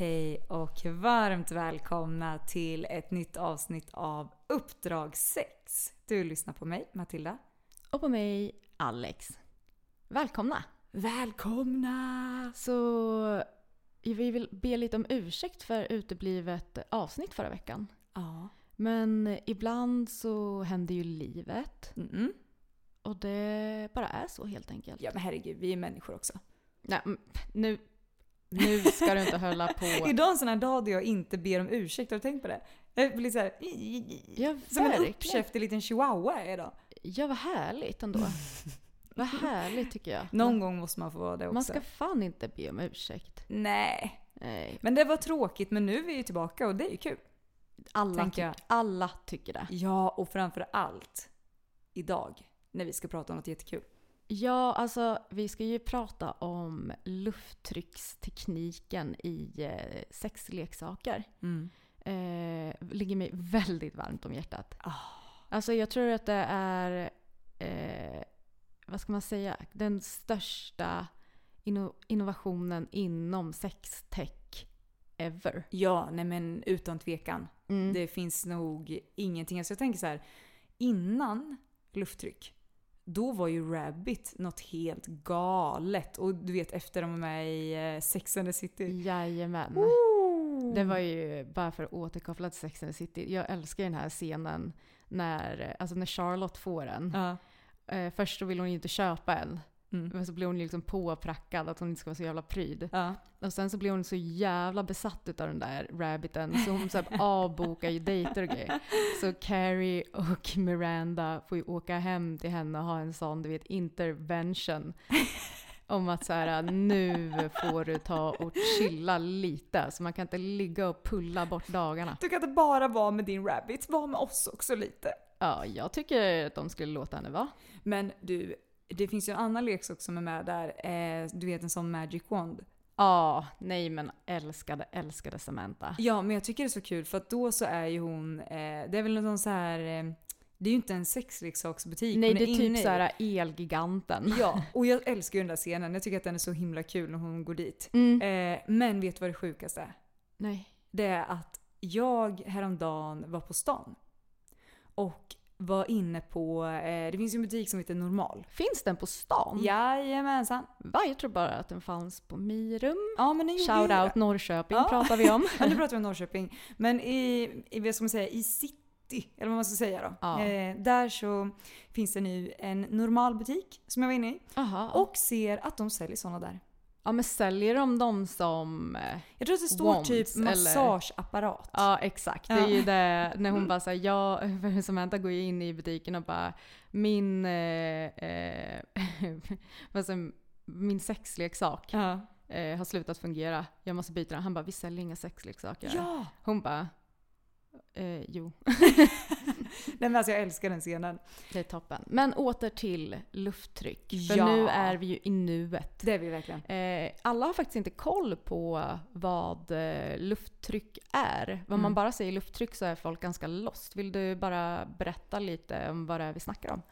Hej och varmt välkomna till ett nytt avsnitt av Uppdrag 6. Du lyssnar på mig, Matilda. Och på mig, Alex. Välkomna! Välkomna! Så vi vill be lite om ursäkt för uteblivet avsnitt förra veckan. Ja. Men ibland så händer ju livet. Mm. Och det bara är så helt enkelt. Ja men herregud, vi är människor också. Nej, nu, nu ska du inte hålla på. Idag är en sån här dag där jag inte ber om ursäkt, har du tänkt på det? Jag blir såhär... Ja, Som en uppkäftig liten chihuahua idag. Ja, vad härligt ändå. vad härligt tycker jag. Någon gång måste man få vara det också. Man ska fan inte be om ursäkt. Nej. Nej. Men det var tråkigt, men nu är vi ju tillbaka och det är ju kul. Alla, ty- alla tycker det. Ja, och framför allt idag när vi ska prata om något jättekul. Ja, alltså vi ska ju prata om lufttryckstekniken i eh, sexleksaker. Mm. Eh, ligger mig väldigt varmt om hjärtat. Ah. Alltså jag tror att det är, eh, vad ska man säga, den största inno- innovationen inom sextech ever. Ja, nej men utan tvekan. Mm. Det finns nog ingenting. Alltså jag tänker så här, innan lufttryck, då var ju Rabbit något helt galet. Och du vet efter de var med i eh, Sex and the City. Jajamän. Det var ju, bara för att återkoppla till Sex and the City, jag älskar den här scenen när, alltså när Charlotte får en. Ja. Eh, först så vill hon ju inte köpa en. Mm. Men så blir hon liksom påprackad att hon inte ska vara så jävla pryd. Ja. Och sen så blir hon så jävla besatt av den där rabbiten så hon så här avbokar ju dejter och grejer. Så Carrie och Miranda får ju åka hem till henne och ha en sån, du vet, intervention. Om att så här, nu får du ta och chilla lite. Så man kan inte ligga och pulla bort dagarna. Du kan inte bara vara med din Rabbit, var med oss också lite. Ja, jag tycker att de skulle låta henne vara. Men du, det finns ju en annan leksak som är med där. Eh, du vet en sån Magic Wand. Ja, nej men älskade, älskade Samantha. Ja, men jag tycker det är så kul för att då så är ju hon, eh, det är väl någon så här, eh, det är ju inte en sexleksaksbutik Nej, det är typ inne i. såhär Elgiganten. Ja, och jag älskar ju den där scenen. Jag tycker att den är så himla kul när hon går dit. Mm. Eh, men vet du vad det sjukaste är? Nej. Det är att jag häromdagen var på stan. Och var inne på, eh, det finns ju en butik som heter Normal. Finns den på stan? Jajamensan. Va? Jag tror bara att den fanns på Mirum. Ja men den Shout out. Norrköping Ja. pratar vi om. Ja, nu pratar vi om Norrköping. Men i, i, vad ska man säga, i city, eller vad man ska säga då. Ja. Eh, där så finns det nu en normal butik som jag var inne i. Aha. Och ser att de säljer sådana där. Ja men säljer de dem som... eh, Jag tror att det står Wands, typ eller? massageapparat. Ja exakt. Det är ju det när hon bara säger ja, Samantha går ju in i butiken och bara min, eh, eh, min sexleksak Ja. eh, har slutat fungera. Jag måste byta den. Han bara vi säljer inga sexleksaker. Ja! Hon bara Eh, jo, Nej men alltså jag älskar den scenen. det är toppen. Men åter till lufttryck. För Ja. nu är vi ju i nuet. Det är vi verkligen. Eh, alla har faktiskt inte koll på vad eh, lufttryck är. Om man Mm. bara säger lufttryck så är folk ganska lost. Vill du bara berätta lite om vad det är vi snackar om?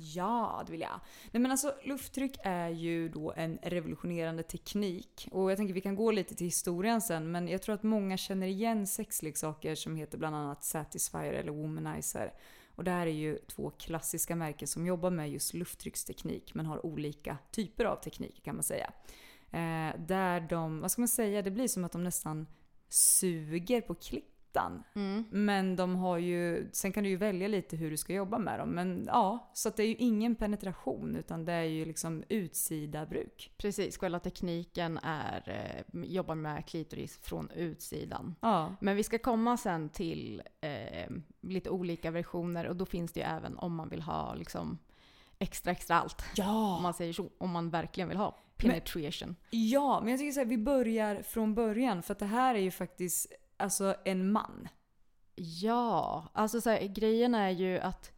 Ja, det vill jag. Nej men alltså lufttryck är ju då en revolutionerande teknik. Och jag tänker vi kan gå lite till historien sen men jag tror att många känner igen sexleksaker som heter bland annat Satisfyer eller Womanizer. Och det här är ju två klassiska märken som jobbar med just lufttrycksteknik men har olika typer av teknik kan man säga. Eh, där de, vad ska man säga, det blir som att de nästan suger på klittan. Men de har ju, sen kan du ju välja lite hur du ska jobba med dem. Men ja, så att det är ju ingen penetration utan det är ju liksom utsida bruk. Precis, själva tekniken är, eh, jobbar med klitoris från utsidan. Ja. Men vi ska komma sen till eh, lite olika versioner och då finns det ju även om man vill ha liksom extra extra allt. Om Ja! man säger så. Om man verkligen vill ha penetration. Ja, men jag tycker så här, vi börjar från början för att det här är ju faktiskt alltså en man. Ja, alltså så här, grejen är ju att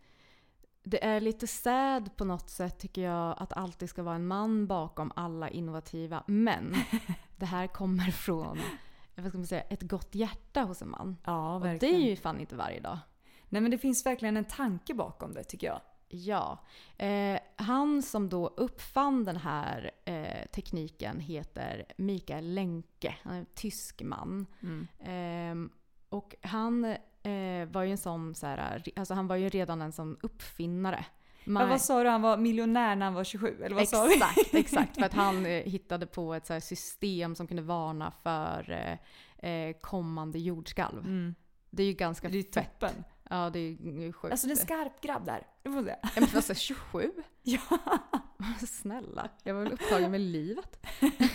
det är lite sad på något sätt tycker jag att alltid ska vara en man bakom alla innovativa. Men det här kommer från vad ska man säga, ett gott hjärta hos en man. Ja, Och det verkligen. är ju fan inte varje dag. Nej men det finns verkligen en tanke bakom det tycker jag. Ja. Eh, han som då uppfann den här eh, tekniken heter Mikael Lenke. Han är en tysk man. Eh, och han eh, var ju en sån så här, alltså han var ju redan en sån uppfinnare. Men vad sa du, han var miljonär när han var 27? Eller vad? Exakt, exakt. För att han eh, hittade på ett så här system som kunde varna för eh, kommande jordskalv. Mm. Det är ju ganska Det är fett. toppen. Ja, det är ju sjukt. Alltså det är en skarp grabb där. Det får. Ja, men alltså 27? Ja. Snälla, jag var väl upptagen med livet.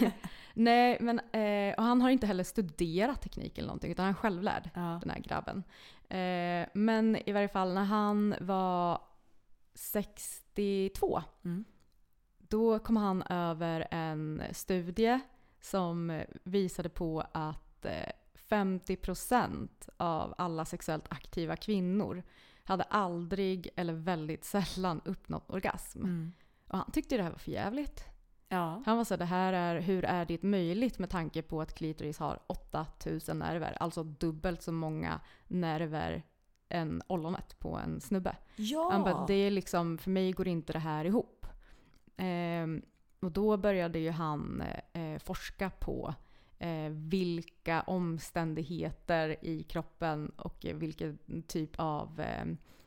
Nej, men eh, och han har inte heller studerat teknik eller någonting, utan han är självlärd, Ja. den här grabben. Eh, men i varje fall när han var 62, Mm. då kom han över en studie som visade på att eh, 50% av alla sexuellt aktiva kvinnor hade aldrig eller väldigt sällan uppnått orgasm. Mm. Och han tyckte det här var för jävligt. Ja. Han var så det här är, hur är det möjligt med tanke på att klitoris har 8000 nerver, alltså dubbelt så många nerver än ollonet på en snubbe. Ja. Han bara, det är liksom, för mig går inte det här ihop. Ehm, och då började ju han eh, forska på eh, vilka omständigheter i kroppen och vilken typ av eh,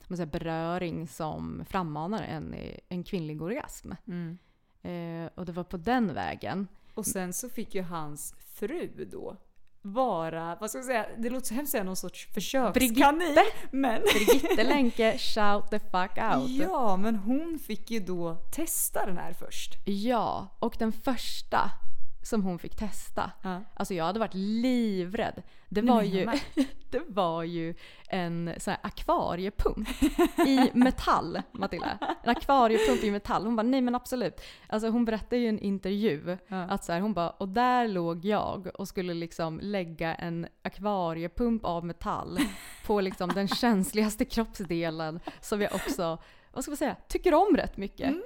vad säger, beröring som frammanar en, en kvinnlig orgasm. Mm. Eh, och det var på den vägen. Och sen så fick ju hans fru då vara, vad ska jag säga, det låter så hemskt att säga någon sorts försökskanin. Men, Brigitte Lenke, shout the fuck out. ja, men hon fick ju då testa den här först. Ja, och den första som hon fick testa. Ja. Alltså jag hade varit livrädd. Det var, ju, det var ju en sån här akvariepump i metall, Matilda. En akvariepump i metall. Hon bara, nej men absolut. Alltså hon berättade ju i en intervju Ja. att så här, hon bara, och där låg jag och skulle liksom lägga en akvariepump av metall på liksom den känsligaste kroppsdelen som jag också, vad ska man säga, tycker om rätt mycket. Mm.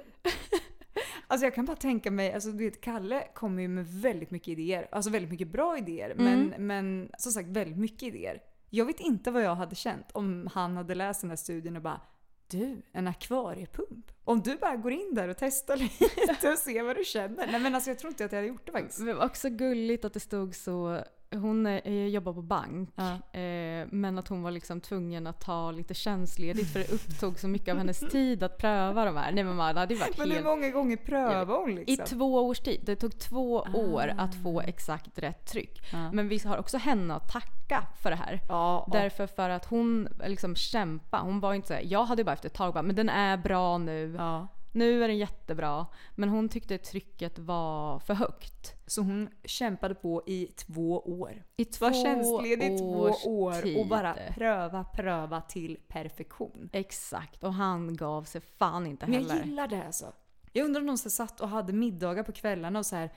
Alltså jag kan bara tänka mig, alltså du vet Kalle kommer ju med väldigt mycket idéer. Alltså väldigt mycket bra idéer. Mm. Men, men som sagt väldigt mycket idéer. Jag vet inte vad jag hade känt om han hade läst den här studien och bara Du, en akvariepump? Om du bara går in där och testar lite och ser vad du känner. Nej men alltså jag tror inte att jag hade gjort det faktiskt. Det var också gulligt att det stod så, hon eh, jobbar på bank, Ja. eh, men att hon var liksom tvungen att ta lite tjänstledigt för det upptog så mycket av hennes tid att pröva de här. Nej men man, hade varit Men hur helt... många gånger prövar hon I liksom? två års tid. Det tog två år att få exakt rätt tryck. Men vi har också henne att tacka för det här. Ja. Därför för att hon liksom kämpa. Hon var inte så här, jag hade bara efter ett tag bara, men den är bra nu. ja. Nu är den jättebra. Men hon tyckte trycket var för högt. Så hon kämpade på i två år. I två Var tjänstledig i två år och tid. bara pröva, pröva till perfektion. Exakt, och han gav sig fan inte Men jag heller. gillar det alltså. Jag undrar om så här satt och hade middagar på kvällarna och så här,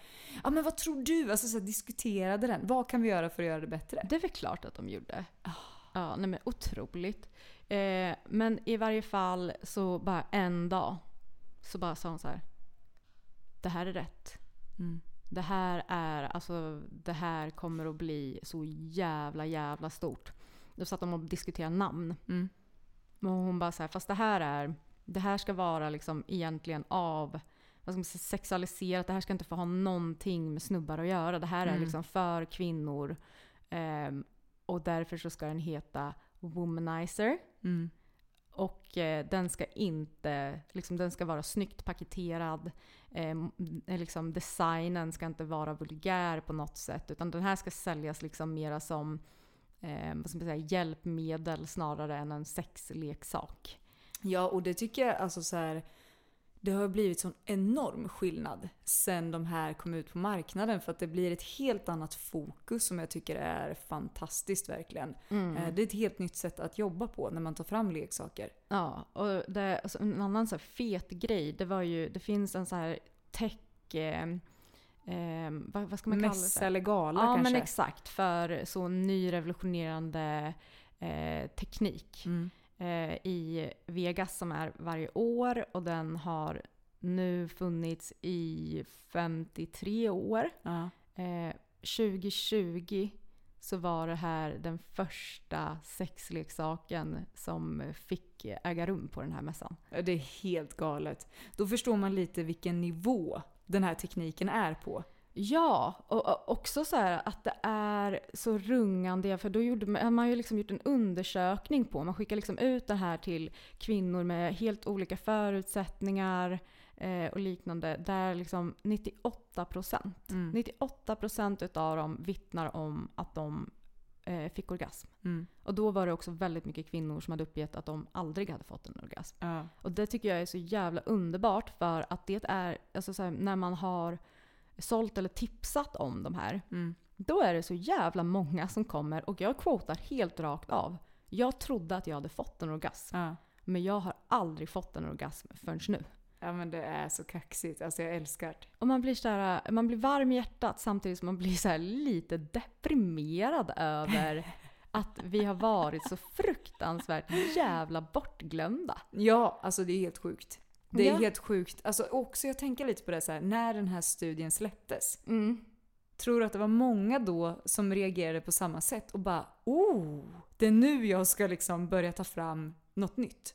ja men vad tror du? Alltså så här, diskuterade den. Vad kan vi göra för att göra det bättre? Det är väl klart att de gjorde. Ja, nej men otroligt. Eh, men i varje fall så bara en dag så bara sa hon så här. Det här är rätt. Mm. Det här är, alltså det här kommer att bli så jävla jävla stort. Då satt de och diskuterade namn. Mm. Och hon bara så här, fast det här är, det här ska vara liksom egentligen av, vad ska man säga, sexualiserat. Det här ska inte få ha någonting med snubbar att göra. Det här är Mm. liksom för kvinnor. Ehm, och därför så ska den heta Womanizer. Mm. Och eh, den ska inte, liksom, den ska vara snyggt paketerad. Eh, eh, liksom, designen ska inte vara vulgär på något sätt. Utan den här ska säljas liksom mera som eh, vad ska man säga, hjälpmedel snarare än en sexleksak. Ja, och det tycker jag alltså så här. Det har blivit sån enorm skillnad sen de här kom ut på marknaden för att det blir ett helt annat fokus som jag tycker är fantastiskt verkligen. Eh, Det är ett helt nytt sätt att jobba på när man tar fram leksaker. Ja, och det, alltså, en annan så här fet grej, det var ju, det finns en så här tech... Eh, eh, vad, vad ska man kalla det Mässa eller gala Ja, kanske. men exakt. För så ny revolutionerande eh, teknik. Mm. Eh, i Vegas som är varje år och den har nu funnits i 53 år. Ja. Eh, 2020 så var det här den första sexleksaken som fick äga rum på den här mässan. Det är helt galet. Då förstår man lite vilken nivå den här tekniken är på. Ja, och, också så här att det är så rungande, för då gjorde man, man har ju liksom gjort en undersökning på, man skickar liksom ut det här till kvinnor med helt olika förutsättningar eh, och liknande, där liksom 98 procent, Mm. 98 procent utav dem vittnar om att de eh, fick orgasm. Mm. Och då var det också väldigt mycket kvinnor som hade uppgett att de aldrig hade fått en orgasm. Ja. Och det tycker jag är så jävla underbart för att det är, alltså så här, när man har sålt eller tipsat om de här, Mm. då är det så jävla många som kommer och jag quotar helt rakt av. Jag trodde att jag hade fått en orgasm, Ja. men jag har aldrig fått en orgasm förrän nu. ja, men det är så kaxigt. Alltså jag älskar det. Och man blir, så här, man blir varm i hjärtat samtidigt som man blir så lite deprimerad över att vi har varit så fruktansvärt jävla bortglömda. Ja, alltså det är helt sjukt. Det är Ja. helt sjukt. Alltså också jag tänker lite på det så här, när den här studien släpptes. Mm. Tror du att det var många då som reagerade på samma sätt och bara oh, det är nu jag ska liksom börja ta fram något nytt.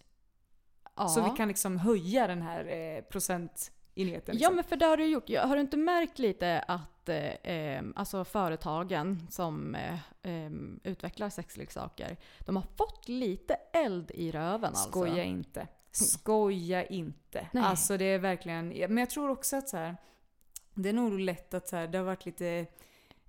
Ja. Så vi kan liksom höja den här eh, procentenheten. Ja Liksom. men för det har du gjort. Har du inte märkt lite att eh, eh, alltså företagen som eh, eh, utvecklar sexleksaker, de har fått lite eld i röven alltså. Skoja inte. Skoja inte. Nej. Alltså det är verkligen, men jag tror också att så här, det är nog lätt att så här, det har varit lite,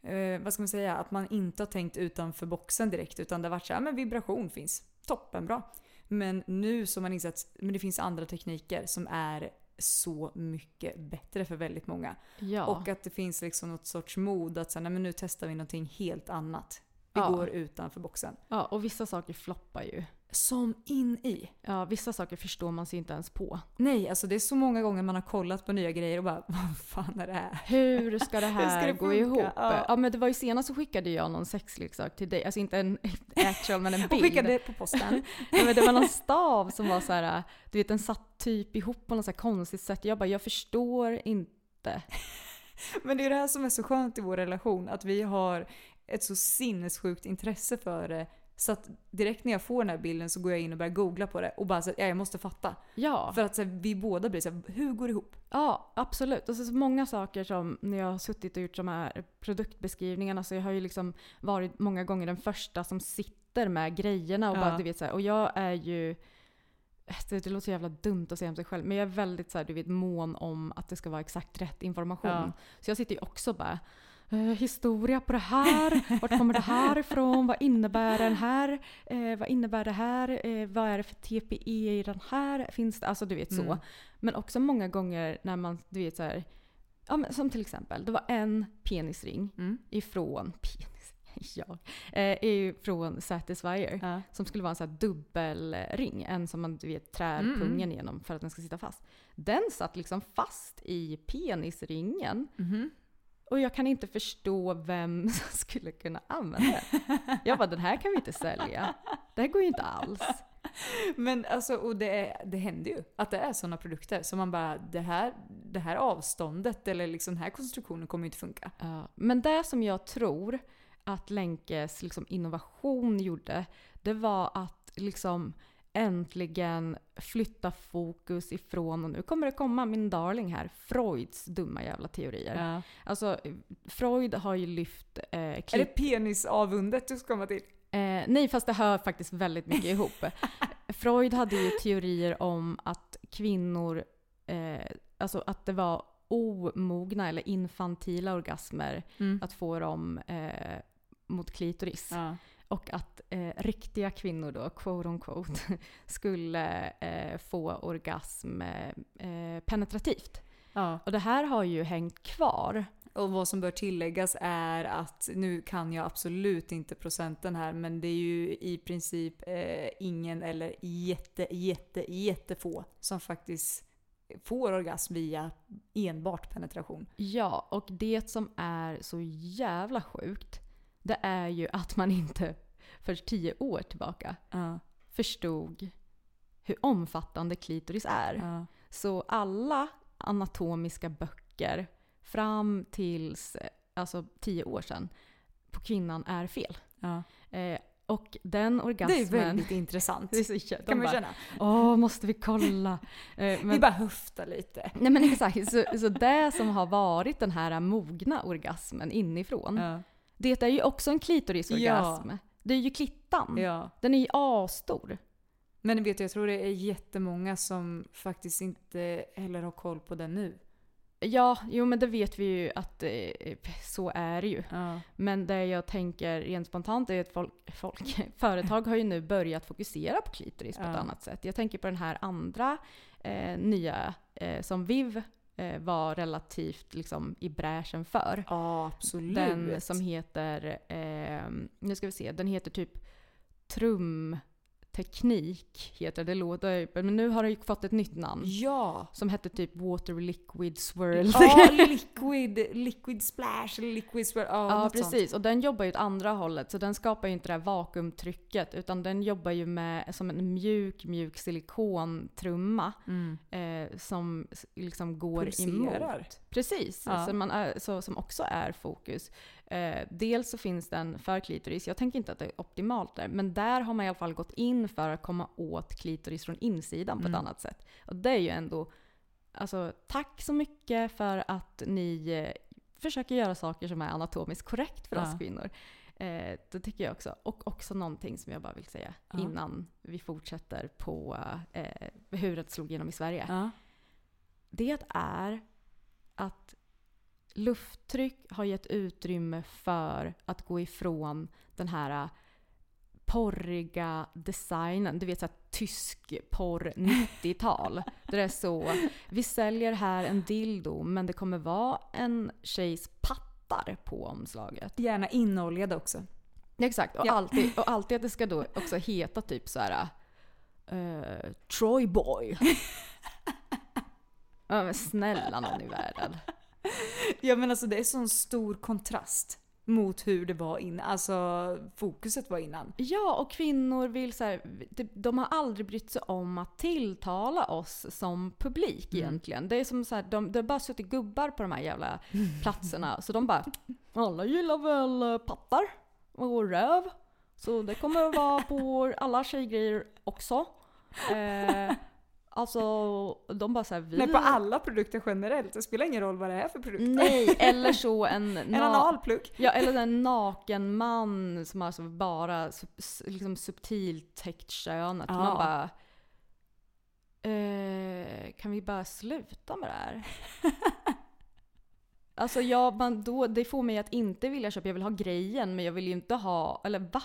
eh, vad ska man säga, att man inte har tänkt utanför boxen direkt utan det har varit så här, men vibration finns. Toppenbra. Men nu så har man insett att men det finns andra tekniker som är så mycket bättre för väldigt många. Ja. Och att det finns liksom något sorts mod att säga, nej men nu testar vi någonting helt annat. Vi Ja. går utanför boxen. ja, och vissa saker floppar ju. Som in i. Ja, vissa saker förstår man sig inte ens på. Nej, alltså det är så många gånger man har kollat på nya grejer och bara vad fan är det här? Hur ska det här ska det gå ihop? Ja. Ja. men det var ju senast så skickade jag någon sexleksak till dig. Alltså inte en actual men en Och bild. skickade på posten. Ja, men det var någon stav som var så här, du vet den satt typ ihop på något så konstigt sätt. Jag bara, jag förstår inte. Men det är det här som är så skönt i vår relation, att vi har ett så sinnessjukt intresse för det. Så att direkt när jag får den här bilden så går jag in och börjar googla på det och bara så att, ja, jag måste fatta. Ja. För att så här, vi båda blir så här, hur går det ihop? Ja, absolut. Och så, så många saker som när jag har suttit och gjort de här produktbeskrivningarna så jag har ju liksom varit många gånger den första som sitter med grejerna och Ja. bara du vet så här, och jag är ju det, det låter så jävla dumt att säga om sig själv, men jag är väldigt så här, du vet, mån om att det ska vara exakt rätt information. Ja. Så jag sitter ju också bara eh, historia på det här, vart kommer det här ifrån, vad innebär den här, eh, vad innebär det här, eh, vad är det för TPE i den här, finns det, alltså du vet så. Mm. Men också många gånger när man, du vet så här, ja, men som till exempel, det var en penisring Mm. ifrån, penis, jag, eh, ifrån Satisfyer Ja. som skulle vara en sån här dubbelring, en som man du vet trär Mm, mm. pungen genom för att den ska sitta fast. Den satt liksom fast i penisringen Mhm. Och jag kan inte förstå vem som skulle kunna använda den. Jag bara, den här kan vi inte sälja. Det här går ju inte alls. Men alltså, och det, är, det händer ju att det är sådana produkter som man bara, det här, det här avståndet eller liksom den här konstruktionen kommer ju inte funka. Ja, men det som jag tror att Länkes liksom innovation gjorde, det var att liksom äntligen flytta fokus ifrån, och nu kommer det komma min darling här, Freuds dumma jävla teorier. Ja. Alltså, Freud har ju lyft eh, Är det penisavundet du ska komma till? Eh, nej, fast det hör faktiskt väldigt mycket ihop. Freud hade ju teorier om att kvinnor, eh, alltså att det var omogna eller infantila orgasmer att få dem eh, mot klitoris. Ja. Och att eh, riktiga kvinnor då, quote on quote, skulle eh, få orgasm eh, penetrativt. Ja. Och det här har ju hängt kvar. Och vad som bör tilläggas är att, nu kan jag absolut inte procenten här, men det är ju i princip eh, ingen eller jätte, jätte, jättefå som faktiskt får orgasm via enbart penetration. Ja, och det som är så jävla sjukt, det är ju att man inte för tio år tillbaka Ja. förstod hur omfattande klitoris är. Ja. Så alla anatomiska böcker fram tills alltså, tio år sedan på kvinnan är fel. Ja. Eh, och den Det orgasmen... är väldigt intressant. Det är så, de kan man bara, känna. Åh, måste vi kolla? Eh, Vi men, bara höftar lite. nej men exakt, så, så det som har varit den här mogna orgasmen inifrån, Ja. Det är ju också en klitorisorgasm. Det är ju klittan. ja. Den är ju asstor. Men vet du, jag tror det är jättemånga som faktiskt inte heller har koll på den nu. Ja, jo men det vet vi ju att eh, så är det ju. Ja. Men det jag tänker rent spontant är att folk, folk, företag har ju nu börjat fokusera på klitoris på ett Ja. annat sätt. Jag tänker på den här andra eh, nya som som Viv eh, var relativt liksom, i bräschen för. Ja, absolut. Den som heter, eh, nu ska vi se, den heter typ Trumteknik. Heter det, låter, men nu har det ju fått ett nytt namn. Ja! Som hette typ Water Liquid Swirl. Ja, liquid, liquid splash eller liquid swirl. Ja, Ja, precis. Sånt. Och den jobbar ju åt andra hållet. Så den skapar ju inte det här vakuumtrycket. Utan den jobbar ju med som en mjuk, mjuk silikontrumma. Mm. Eh, som liksom går Pulserar. emot. Precis. Ja. Så man är, så, som också är fokus. Eh, dels så finns den för klitoris. Jag tänker inte att det är optimalt där. Men där har man i alla fall gått in för att komma åt klitoris från insidan på ett Mm. annat sätt. Och det är ju ändå... Alltså, tack så mycket för att ni eh, försöker göra saker som är anatomiskt korrekt för oss Ja. kvinnor. Eh, det tycker jag också. Och också någonting som jag bara vill säga Ja. innan vi fortsätter på eh, hur det slog igenom i Sverige. Ja. Det är att lufttryck har gett utrymme för att gå ifrån den här porriga designen. Du vet såhär tysk porr 90-tal. Där det är så, vi säljer här en dildo men det kommer vara en tjejs pattar på omslaget. Gärna inoljade också. Exakt, och, Ja. alltid, och alltid att det ska då också heta typ så här. Uh, Troy Boy. ja, men snälla någon i världen. Ja men alltså det är sån stor kontrast mot hur det var innan. Alltså fokuset var innan. Ja, och kvinnor vill så här, de, de har aldrig brytt sig om att tilltala oss som publik egentligen. Det är som så här, de, det har bara suttit gubbar på de här jävla platserna. Så de bara, alla gillar väl eh, pattar och röv. Så det kommer att vara på alla tjejgrejer också. Eh, alltså, de bara såhär, vi... Men på alla produkter generellt. Det spelar ingen roll vad det är för produkt. Nej, eller så en... En na- analplugg. Ja, eller en naken man som alltså bara liksom subtilt täckt könet. Ja. Man bara... Eh, kan vi bara sluta med det här? alltså jag, man, då, det får mig att inte vilja köpa. Jag vill ha grejen men jag vill ju inte ha... Eller va?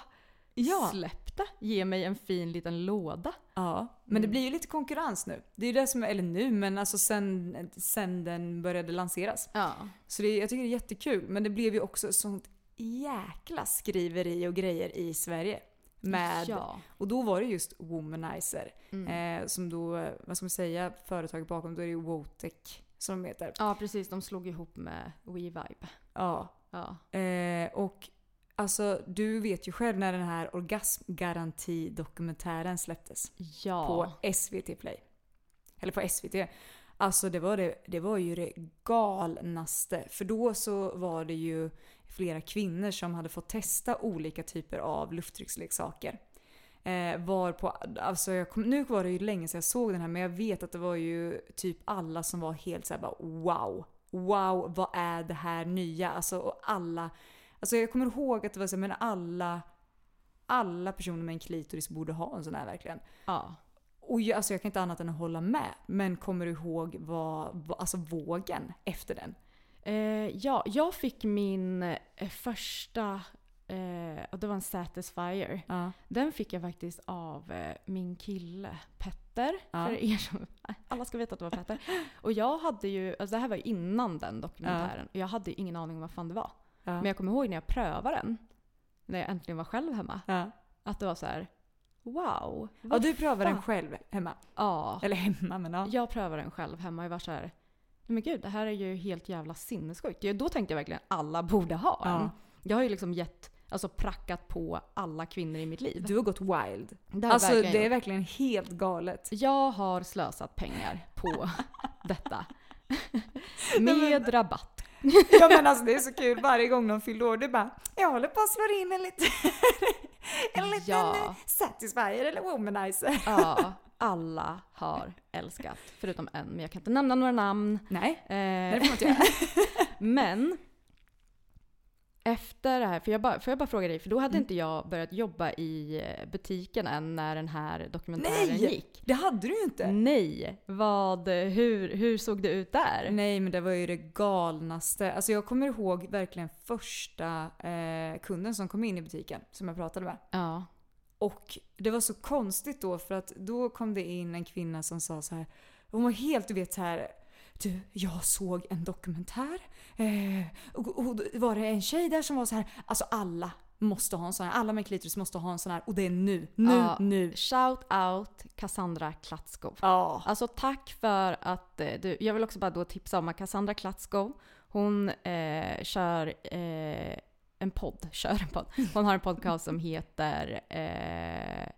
Ja. Släpp det! Ge mig en fin liten låda. Ja, men det blir ju lite konkurrens nu. Det är ju det som är, eller nu, men alltså sen, sen den började lanseras. Ja. Så det, jag tycker det är jättekul, men det blev ju också sånt jäkla skriveri och grejer i Sverige. Med, Ja. Och då var det just Womanizer. Eh, som då, vad ska man säga, företaget bakom, då är det ju Wotec som de heter. Ja precis, de slog ihop med WeVibe. Ja. Ja. Eh, och alltså du vet ju själv när den här orgasmgaranti-dokumentären släpptes Ja. på SVT Play. Eller på SVT. Alltså det var, det, det var ju det galnaste. För då så var det ju flera kvinnor som hade fått testa olika typer av lufttrycksleksaker. Eh, var på, alltså jag kom, nu var det ju länge sedan jag såg den här men jag vet att det var ju typ alla som var helt såhär bara wow. Wow, vad är det här nya? Alltså och alla, alltså jag kommer ihåg att det var så men alla, alla personer med en klitoris borde ha en sån här verkligen. ja. Och jag, alltså jag kan inte annat än att hålla med. Men kommer du ihåg vad, vad, alltså vågen efter den? Eh, ja, jag fick min eh, första, eh, och det var en Satisfyer. Ja. Den fick jag faktiskt av eh, min kille Petter. Ja. För er som, alla ska veta att det var Petter. Och jag hade ju, alltså det här var innan den dokumentären. Och jag hade ingen aning om vad fan det var. Ja. Men jag kommer ihåg när jag prövade den. När jag äntligen var själv hemma. ja. Att det var så här: wow. ja, du prövade den fan?" själv hemma. Ja. Eller hemma men ja. Jag prövade den själv hemma och jag var så här. "Nej men gud, det här är ju helt jävla sinnessjukt. Då tänkte jag verkligen alla borde ha en. Ja. Jag har ju liksom gett, alltså prackat på alla kvinnor i mitt liv. Du har gått wild. Det Alltså verkligen det är verkligen helt galet. Jag har slösat pengar på detta. Med rabatt. Ja men alltså det är så kul varje gång de fyller år. Är bara, jag håller på att slå in en liten, en liten Ja. satisfier eller womanizer. Ja, alla har älskat. Förutom en, men jag kan inte nämna några namn. Nej, Eh, det får man inte göra. Men efter det här, för jag bara, får jag bara fråga dig, för då hade Mm. inte jag börjat jobba i eh, butiken än när den här dokumentären Nej! gick. Det hade du ju inte. Nej! Vad, hur, hur såg det ut där? Nej men det var ju det galnaste. Alltså jag kommer ihåg verkligen första eh, kunden som kom in i butiken som jag pratade med. Ja. Och det var så konstigt då för att då kom det in en kvinna som sa så här. Hon var helt du vet så här. Du, jag såg en dokumentär. Eh, och, och var det en tjej där som var så här. Alltså alla måste ha en sån här. Alla med klitoris måste ha en sån här. Och det är nu. Nu, Ja. nu. Shout out Cassandra Klatskov. Ja. Alltså tack för att eh, du, jag vill också bara då tipsa om att Cassandra Klatskov, hon eh, kör eh, en podd, kör en podd. Hon har en podcast som heter eh,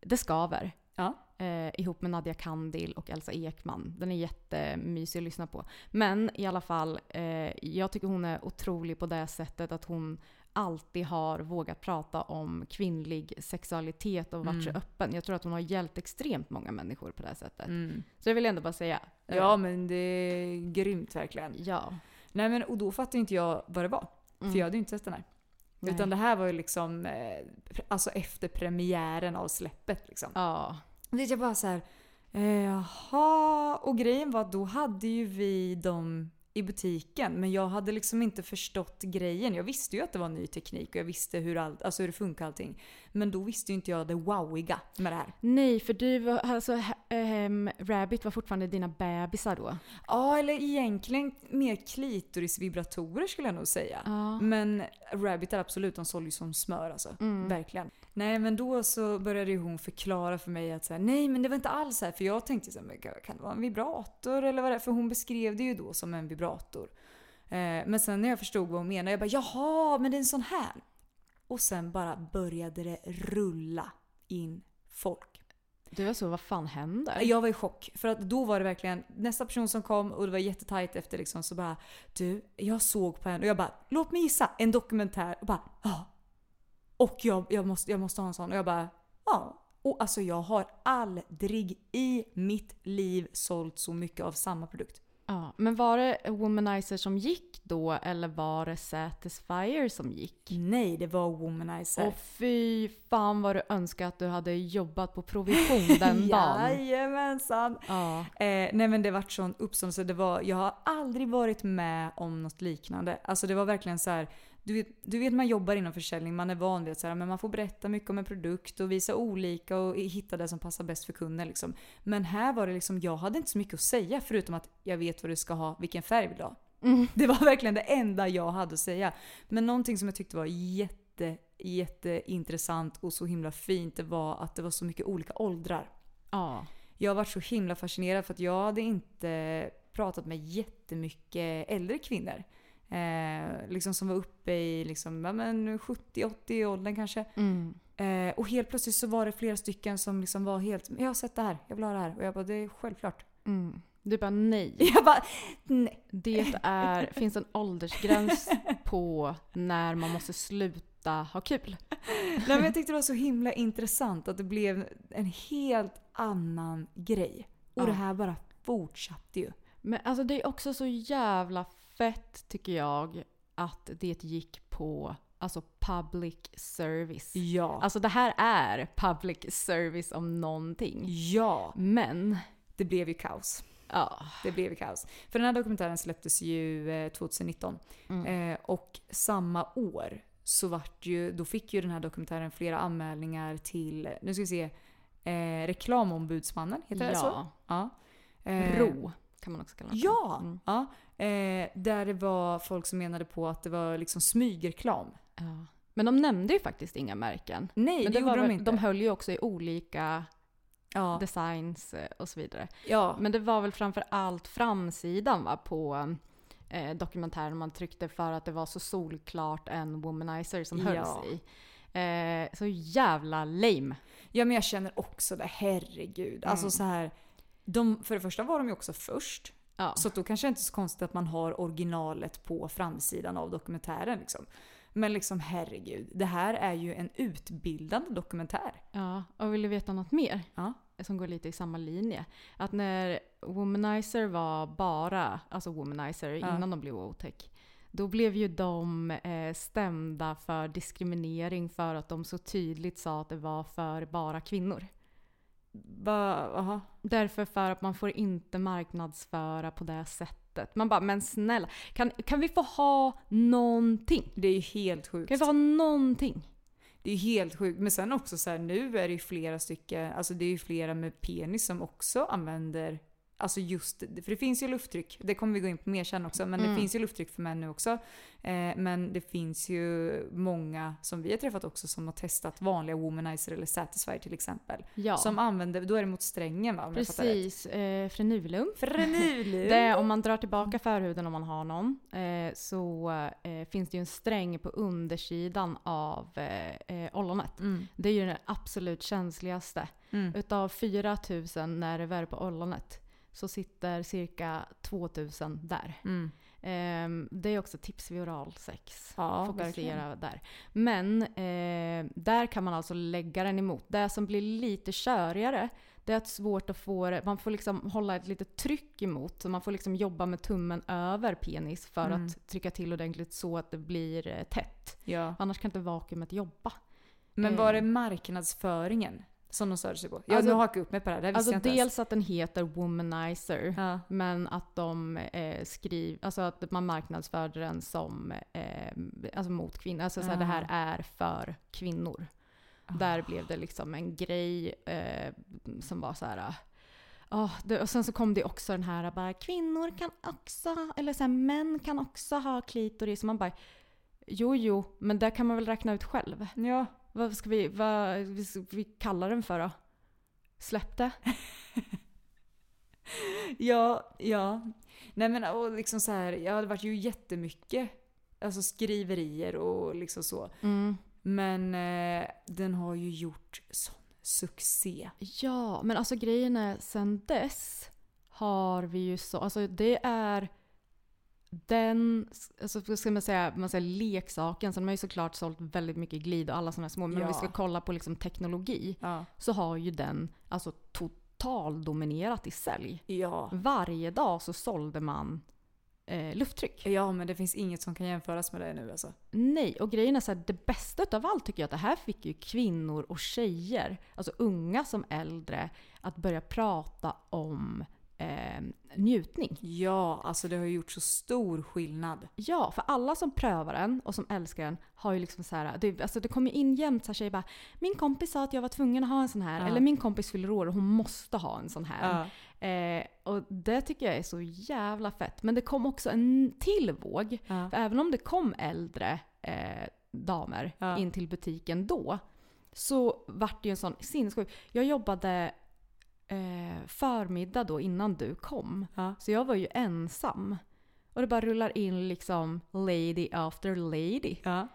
Det skaver. Ja. Eh, ihop med Nadia Kandil och Elsa Ekman. Den är jättemysig att lyssna på. Men i alla fall, eh, jag tycker hon är otrolig på det sättet att hon alltid har vågat prata om kvinnlig sexualitet och varit så Mm. öppen. Jag tror att hon har hjälpt extremt många människor på det här sättet. Mm. Så jag vill ändå bara säga. eh, Ja men det är grymt verkligen. Ja. Nej men och då fattade inte jag vad det var. Mm. För jag hade ju inte sett den här. Nej. Utan det här var ju liksom eh, alltså efter premiären av släppet liksom. Ja. Är jag bara så här, eh, jaha. Och grejen var att då hade ju vi dem i butiken men jag hade liksom inte förstått grejen. Jag visste ju att det var ny teknik och jag visste hur, allt, alltså hur det funkar allting. Men då visste ju inte jag det wowiga med det här. Nej, för du var, alltså, ehm, Rabbit var fortfarande dina bebisar då? Ja, eller egentligen mer klitorisvibratorer skulle jag nog säga. Ja. Men Rabbit är absolut, de sålde ju som smör alltså. Mm. Verkligen. Nej men då så började hon förklara för mig att så här, nej men det var inte alls så här. För jag tänkte så här, men kan det vara en vibrator eller vad det är? För hon beskrev det ju då som en vibrator. Eh, men sen när jag förstod vad hon menade, jag bara jaha men det är en sån här. Och sen bara började det rulla in folk. Du var så, vad fan händer? Jag var i chock. För att då var det verkligen nästa person som kom och det var jättetajt efter liksom så bara Du, jag såg på henne och jag bara låt mig gissa, en dokumentär och bara ja. Och jag, jag, måste, jag måste ha en sån och jag bara ja. Och alltså jag har aldrig i mitt liv sålt så mycket av samma produkt. Ja, men var det Womanizer som gick då eller var det Satisfyer som gick? Nej, det var womanizer. Och fy fan vad du önskar att du hade jobbat på provision den dagen. Jajamensan. Ja. Eh, nej men det vart sån uppståndelse. Det var, jag har aldrig varit med om något liknande. Alltså det var verkligen så här. Du vet, du vet man jobbar inom försäljning, man är van vid att så här, men man får berätta mycket om en produkt och visa olika och hitta det som passar bäst för kunden. Liksom. Men här var det liksom, jag hade inte så mycket att säga förutom att jag vet vad du ska ha, vilken färg vill du ha? Mm. Det var verkligen det enda jag hade att säga. Men någonting som jag tyckte var jätte, jätteintressant och så himla fint det var att det var så mycket olika åldrar. ja. Jag varit så himla fascinerad för att jag hade inte pratat med jättemycket äldre kvinnor. Eh, liksom som var uppe i liksom, ja, men 70-80 åldern kanske. Mm. Eh, och helt plötsligt så var det flera stycken som liksom var helt “Jag har sett det här, jag vill ha det här” och jag bara “Det är självklart”. Mm. Du bara nej. Jag bara “Nej”. Det är, finns en åldersgräns på när man måste sluta ha kul. Nej, men jag tyckte det var så himla intressant att det blev en helt annan grej. Och Ja. det här bara fortsatte ju. Men alltså det är också så jävla fett tycker jag att det gick på alltså public service. Ja. Alltså det här är public service om någonting. ja. Men, Det blev ju kaos. ja. Det blev ju kaos. För den här dokumentären släpptes ju eh, 2019. Mm. Eh, och samma år så vart ju, då fick ju den här dokumentären flera anmälningar till, nu ska vi se, eh, reklamombudsmannen, heter det så? Ja. Ja. Eh, Ro kan man också kalla det. Ja! Mm. ja. Eh, där det var folk som menade på att det var liksom smygreklam. Ja. Men de nämnde ju faktiskt inga märken. Nej, Men det, det var gjorde de väl, inte. de höll ju också i olika ja. designs eh, och så vidare. ja. Men det var väl framför allt framsidan va, på eh, dokumentären man tryckte för att det var så solklart en womanizer som Ja. hölls i. Eh, så jävla lame. ja, men jag känner också det. Herregud. Alltså Mm. så här. De, för det första var de ju också först. Ja. Så då kanske det inte är så konstigt att man har originalet på framsidan av dokumentären. Liksom. Men liksom herregud, det här är ju en utbildande dokumentär. ja. Och vill du veta något mer? Ja. Som går lite i samma linje. Att när Womanizer var bara, alltså Womanizer Ja. innan de blev otäck. Då blev ju de eh, stämda för diskriminering för att de så tydligt sa att det var för bara kvinnor. Aha. Därför för att man får inte marknadsföra på det sättet. Man bara, men snälla, kan, kan vi få ha någonting? Det är ju helt sjukt. Kan vi få ha någonting? Det är helt sjukt. Men sen också så här, nu är det ju flera stycken, alltså det är ju flera med penis som också använder Alltså just, för det finns ju lufttryck, det kommer vi gå in på mer sen också, men Mm. det finns ju lufttryck för män nu också. Eh, men det finns ju många som vi har träffat också som har testat vanliga womanizer eller satisfyer till exempel. Ja, Som använder, då är det mot strängen va? Om precis. Eh, frenulum. Frenulum. Det om man drar tillbaka förhuden om man har någon så så eh, finns det ju en sträng på undersidan av eh, eh, ollonet. Mm. Det är ju den absolut känsligaste. Mm. Utav 4000 nerver på ollonet så sitter cirka 2000 där. Mm. Ehm, det är också tips vid oralsex. Ja, Fokusera där. Men eh, där kan man alltså lägga den emot. Det som blir lite körigare det är svårt att få det, man får liksom hålla ett litet tryck emot. Så man får liksom jobba med tummen över penis för Mm. att trycka till ordentligt så att det blir eh, tätt. Ja. Annars kan inte vakuumet jobba. Men var det Eh. marknadsföringen som de störde sig på? Jag Alltså- nu hakar upp mig på det här, det Alltså inte ens. dels att den heter Womanizer. Ja. Men att de eh, skriver, alltså att man marknadsförde den som eh, alltså mot kvinnor. Alltså såhär, det här Ah. är för kvinnor. Där blev det liksom en grej eh, som var så här. ah, det, och sen så kom det också den här bara kvinnor kan också, eller så här, män kan också ha klitoris. Och man bara jo jo, men det kan man väl räkna ut själv. Ja. Vad ska vi, vad vi, vi kalla den för då? Släpp det. Ja, ja. Nej men och liksom så här, ja det vart ju jättemycket alltså skriverier och liksom så. Mm. Men eh, den har ju gjort sån succé. Ja, men alltså grejen är sen dess har vi ju så, alltså det är den, alltså ska man säga, man säger leksaken, så de har ju såklart sålt väldigt mycket glid och alla sådana små, men om vi Ja. ska kolla på liksom teknologi Ja. så har ju den alltså totaldominerat i sälj. Ja. Varje dag så sålde man eh, lufttryck. Ja men det finns inget som kan jämföras med det nu alltså. Nej, och grejen är så här, det bästa utav allt tycker jag att det här fick ju kvinnor och tjejer, alltså unga som äldre, att börja prata om eh, njutning. Ja, alltså det har ju gjort så stor skillnad. Ja, för alla som prövar den och som älskar den har ju liksom så här, det, alltså det kommer in jämt så här tjejer bara “Min kompis sa att jag var tvungen att ha en sån här” Ja. eller “Min kompis fyller år och hon måste ha en sån här”. Ja. Eh, och det tycker jag är så jävla fett. Men det kom också en till våg. Ja. För även om det kom äldre eh, damer in till butiken då så vart det ju en sån sinnessjuk... Jag jobbade eh, förmiddag då innan du kom. Ja. Så jag var ju ensam. Och det bara rullar in liksom lady after lady. Ja.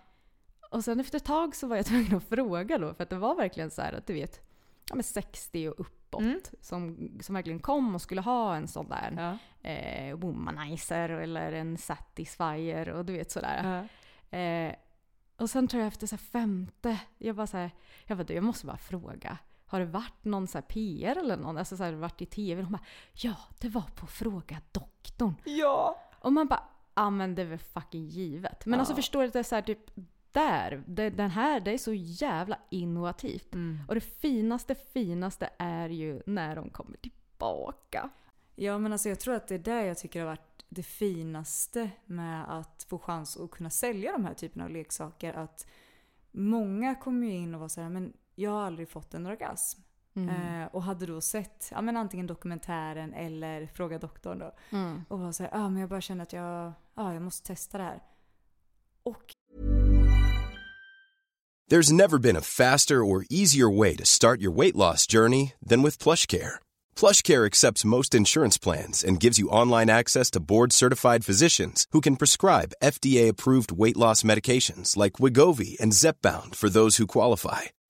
Och sen efter ett tag så var jag tvungen att fråga då, för att det var verkligen så här att du vet, ja men 60 och uppåt Mm. som, som verkligen kom och skulle ha en sån där Ja. eh, womanizer eller en satisfier och du vet sådär. Ja. Eh, och sen tror jag efter så femte, jag bara så här, jag, bara, du, jag måste bara fråga. Har det varit någon så PR eller någon, alltså så här, varit i TV? Hon bara, ja det var på Fråga doktorn. ja. Och man bara, ja men det är väl fucking givet. Men Ja. alltså förstår du att det är så här typ där, det, den här, det är så jävla innovativt. Mm. Och det finaste, finaste är ju när de kommer tillbaka. Ja men alltså jag tror att det är det jag tycker har varit det finaste med att få chans att kunna sälja de här typerna av leksaker. Att många kommer ju in och var så här, men jag har aldrig fått en orgasm. Mm. Eh, och hade då sett ja, men antingen dokumentären eller Fråga doktorn då. Mm. Och var så här, ah, men jag bara känner att jag, ah, jag måste testa det här. Och There's never been a faster or easier way to start your weight loss journey than with PlushCare. PlushCare accepts most insurance plans and gives you online access to board-certified physicians who can prescribe FDA-approved weight loss medications like Wigovi and Zepbound for those who qualify.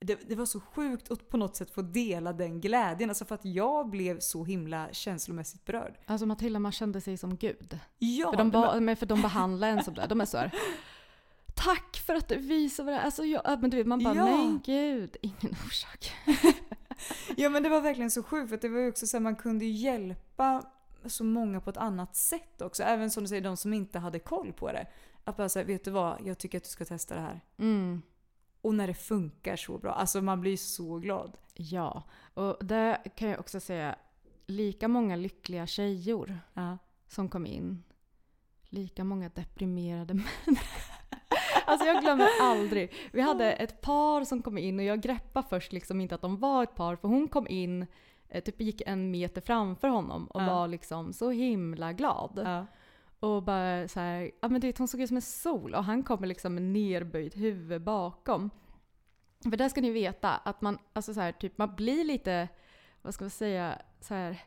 det, det var så sjukt att på något sätt få dela den glädjen. Alltså för att jag blev så himla känslomässigt berörd. Alltså Matilda, man kände sig som gud. Ja, För de, ba, men för de behandlar en som det. De är så här. Tack för att du visar vad det är. Alltså jag, ja, men du vet, man bara, Ja. men gud, ingen orsak. Ja men det var verkligen så sjukt för att det var ju också så att man kunde hjälpa så många på ett annat sätt också. Även som du säger, de som inte hade koll på det. Att bara säga, vet du vad? Jag tycker att du ska testa det här. Mm. Och när det funkar så bra. Alltså man blir så glad. Ja, och det kan jag också säga, lika många lyckliga tjejor Ja. som kom in, lika många deprimerade män. Alltså jag glömmer aldrig. Vi hade ett par som kom in och jag greppade först liksom inte att de var ett par för hon kom in, eh, typ gick en meter framför honom och Ja. var liksom så himla glad. Ja. Och bara så här, ja men du vet hon såg ut som en sol och han kommer liksom med nerböjt huvud bakom. För där ska ni veta att man, alltså så här, typ man blir lite, vad ska man säga, så här,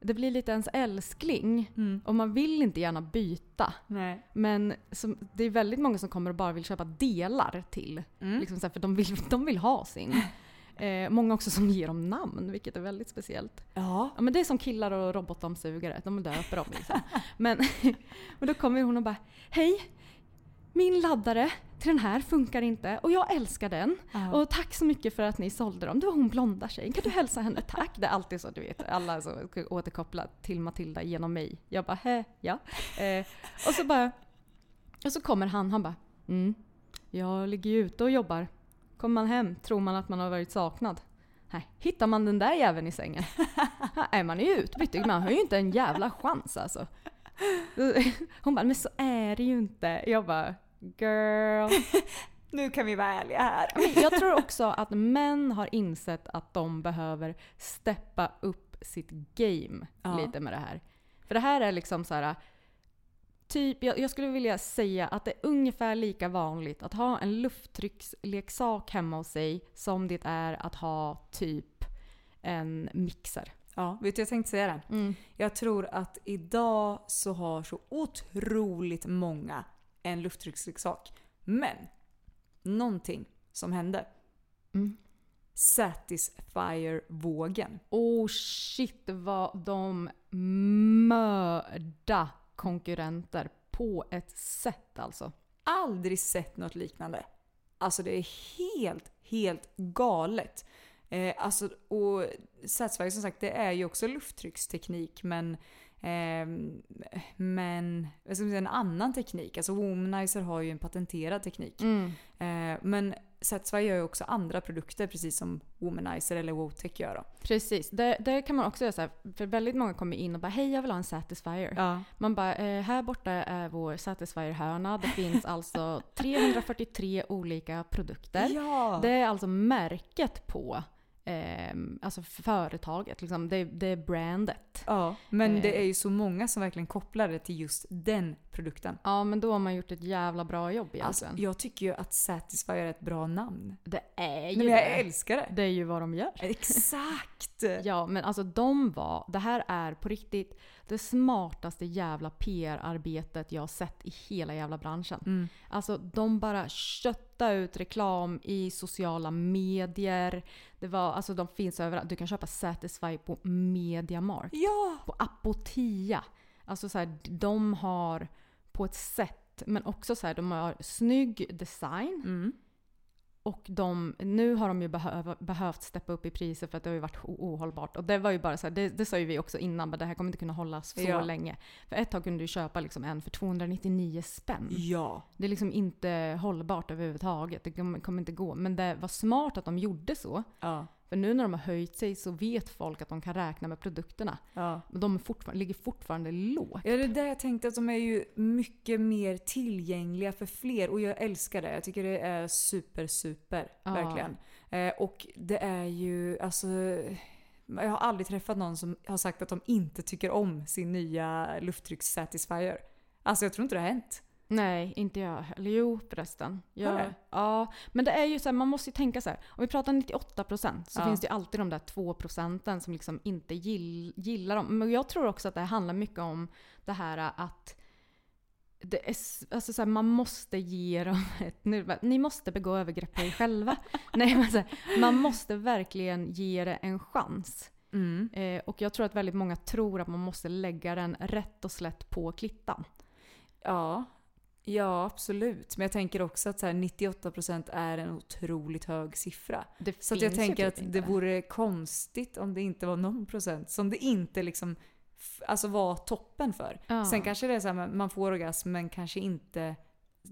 det blir lite ens älskling Mm. och man vill inte gärna byta. Nej. Men som, det är väldigt många som kommer och bara vill köpa delar till. Mm. Liksom så här, för de vill, de vill ha sin. Eh, många också som ger dem namn, vilket är väldigt speciellt. Ja. Ja men det är som killar och robotdammsugare, de döper dem liksom. Men, men då kommer hon och bara Hej! Min laddare till den här funkar inte och jag älskar den. Ja. Och tack så mycket för att ni sålde dem. Det var hon blonda tjejen. Kan du hälsa henne tack? Det är alltid så du vet. Alla så återkopplar till Matilda genom mig. Jag bara hä, ja. Eh, och så bara och så kommer han, han bara mm, jag ligger ju ute och jobbar. Kommer man hem tror man att man har varit saknad. Nej, hittar man den där jäveln i sängen. Är man ju utbytt. Man har ju inte en jävla chans alltså. Hon bara, men så är det ju inte. Jag bara, girl. Nu kan vi vara ärliga här. Jag tror också att män har insett att de behöver steppa upp sitt game Ja. lite med det här. För det här är liksom så här. Typ, jag, jag skulle vilja säga att det är ungefär lika vanligt att ha en lufttrycksleksak hemma hos sig som det är att ha typ en mixer. Ja, vet du jag tänkte säga det. Jag tror att idag så har så otroligt många en lufttrycksleksak. Men någonting som hände. Mm. Satisfyer-vågen. Oh shit vad de mörda konkurrenter på ett sätt alltså. Aldrig sett något liknande. Alltså det är helt, helt galet. Eh, alltså, och Satisfyer som sagt, det är ju också lufttrycksteknik men Eh, men jag ska säga, en annan teknik. Alltså Womanizer har ju en patenterad teknik. Mm. Eh, men Satisfy gör ju också andra produkter precis som Womanizer eller Wotech gör. Då. Precis, det, det kan man också göra så här, för väldigt många kommer in och bara hej jag vill ha en Satisfyer. Ja. Man bara eh, här borta är vår Satisfyer-hörna. Det finns alltså 343 olika produkter. Ja. Det är alltså märket på eh, alltså företaget, liksom. det, det är brandet. ja, men Eh. det är ju så många som verkligen kopplar det till just den produkten. Ja men då har man gjort ett jävla bra jobb Alltså, egentligen. jag tycker ju att Satisfy är ett bra namn. det är ju Nej, men jag det. älskar det. Det är ju vad de gör. Exakt! Ja, men alltså de var, det här är på riktigt det smartaste jävla PR-arbetet jag har sett i hela jävla branschen. Mm. Alltså de bara köttade ut reklam i sociala medier. Det var, alltså de finns överallt. Du kan köpa Satisfy på Mediamarkt. Ja! På Apotia. Alltså så här, de har på ett sätt, men också så här, de har snygg design. Mm. Och de, nu har de ju behöv, behövt steppa upp i priser för att det har ju varit ohållbart. Och det var ju bara så här, det, det sa ju vi också innan, men det här kommer inte kunna hållas så Ja. länge. För ett tag kunde du köpa liksom en för 299 spänn. Ja. Det är liksom inte hållbart överhuvudtaget. Det kommer, kommer inte gå. Men det var smart att de gjorde så. Ja. För nu när de har höjt sig så vet folk att de kan räkna med produkterna. ja. Men de fortfarande, ligger fortfarande lågt. Ja, det är det jag tänkte att de är ju mycket mer tillgängliga för fler och jag älskar det. Jag tycker det är super, super. Ja. Verkligen. Eh, och det är ju, alltså... Jag har aldrig träffat någon som har sagt att de inte tycker om sin nya lufttryckssatisfier. Alltså jag tror inte det har hänt. Nej, inte jag. Eller jo förresten. Jag, det? ja, men det är ju så här, man måste ju tänka så här. Om vi pratar 98% så Ja. finns det ju alltid de där 2% som liksom inte gill, gillar dem. Men jag tror också att det handlar mycket om det här att det är, alltså så här, man måste ge dem ett... Nu, ni måste begå övergrepp på er själva. Nej, men så här, man måste verkligen ge det en chans. Mm. Eh, och jag tror att väldigt många tror att man måste lägga den rätt och slätt på klittan. Ja. Ja, absolut. Men jag tänker också att så här, 98% är en otroligt hög siffra. Det Så jag tänker typ att det vore konstigt om det inte var någon procent som det inte liksom alltså var toppen för. Ja. Sen kanske det är så här, man får orgasm men kanske inte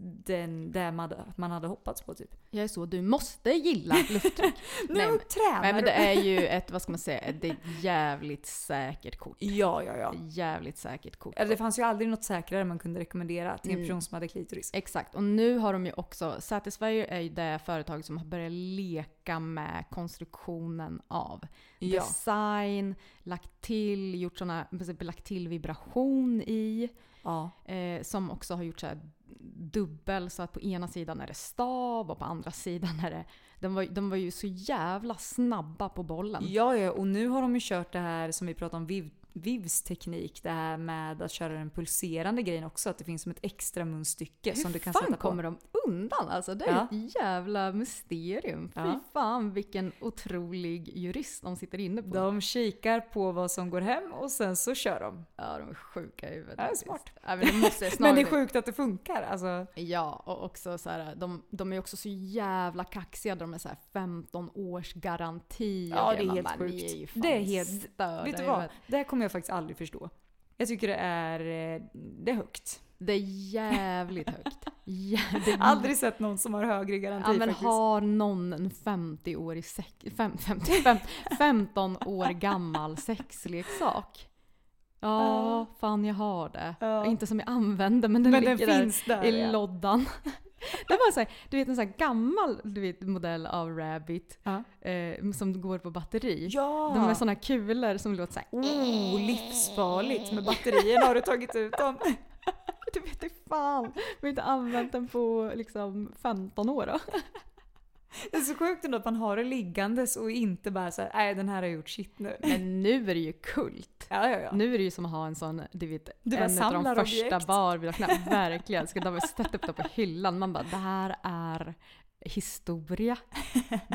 den där man hade, man hade hoppats på typ. Jag är så, du måste gilla lufttryck. Nu Nej, men- tränar Nej men det är ju ett, vad ska man säga, det är ett jävligt säkert kort. Ja, ja, ja. Jävligt säkert kort. Det fanns ju aldrig något säkrare man kunde rekommendera till en Mm. person som hade klitoris. Exakt, och nu har de ju också, Satisfyer är ju det företag som har börjat leka med konstruktionen av Ja. design, lagt till, gjort såna, lagt till vibration i. ja. Eh, som också har gjort så här dubbel så att på ena sidan är det stav och på andra sidan är det... De var, de var ju så jävla snabba på bollen. Ja, ja, och nu har de ju kört det här som vi pratade om, Viv, Vivs teknik. Det här med att köra den pulserande grejen också. Att det finns som ett extra munstycke Hur som du kan fan sätta på. kommer de undan? Alltså det är Ja. ett jävla mysterium. Fy Ja. fan vilken otrolig jurist de sitter inne på. De kikar på vad som går hem och sen så kör de. Ja, de är sjuka i huvudet. Ja, det är smart. Ja, men det Men det är sjukt att det funkar. Alltså, Ja, och också så här, de, de är också så jävla kaxiga. De är så här 15 års garanti. Ja, det är helt bara, sjukt. Är fan Det är helt- vet du vad? Det här kommer jag faktiskt aldrig förstå. Jag tycker det är, eh, det är högt. Det är jävligt högt. Är Aldrig sett någon som har högre garanti Ja men faktiskt. har någon en 50-årig sex, fem, 50, fem, 15 år gammal sexleksak? Ja, fan jag har det. Ja. Inte som jag använder men den Men den ligger finns där, där, i ja. loddan. Det var så här, du vet en sån här gammal du vet, modell av Rabbit Ja. eh, som går på batteri. Ja! De är såna kulor som låter såhär Oh, livsfarligt med batterierna. Har du tagit ut dem? Du vet inte fan, vi har inte använt den på liksom 15 år då. Det är så sjukt ändå att man har det liggandes och inte bara så här, nej den här har gjort shit nu. Men nu är det ju kult. Ja, ja, ja. Nu är det ju som att ha en sån, du vet, Du en av de första objekt. bar vi har knappt, verkligen, ska de sätta upp det på hyllan. Man bara, det här är historia.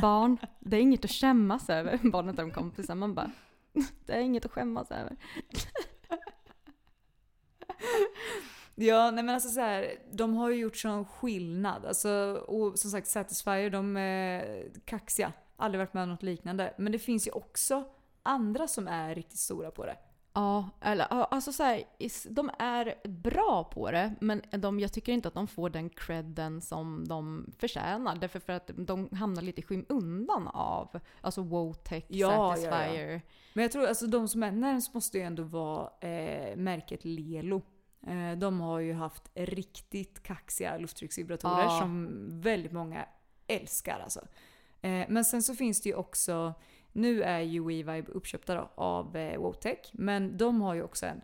Barn, det är inget att skämmas över. Barnen till de kompisar, man bara, det är inget att skämmas över. Ja, nej men alltså så här, de har ju gjort sån skillnad. Alltså, och som sagt, Satisfyer, de är kaxiga. Aldrig varit med om något liknande. Men det finns ju också andra som är riktigt stora på det. Ja, eller ja, alltså så här, de är bra på det, men de, jag tycker inte att de får den credden som de förtjänar. Därför för att de hamnar lite i skymundan av alltså Wotech, Ja, ja, ja. Satisfyer. Men jag tror alltså de som är närmast måste ju ändå vara eh, märket Lelo. Eh, de har ju haft riktigt kaxiga lufttrycksvibratorer Ja. som väldigt många älskar alltså. Eh, men sen så finns det ju också, nu är ju WeVibe uppköpta då av eh, Wotech, men de har ju också en.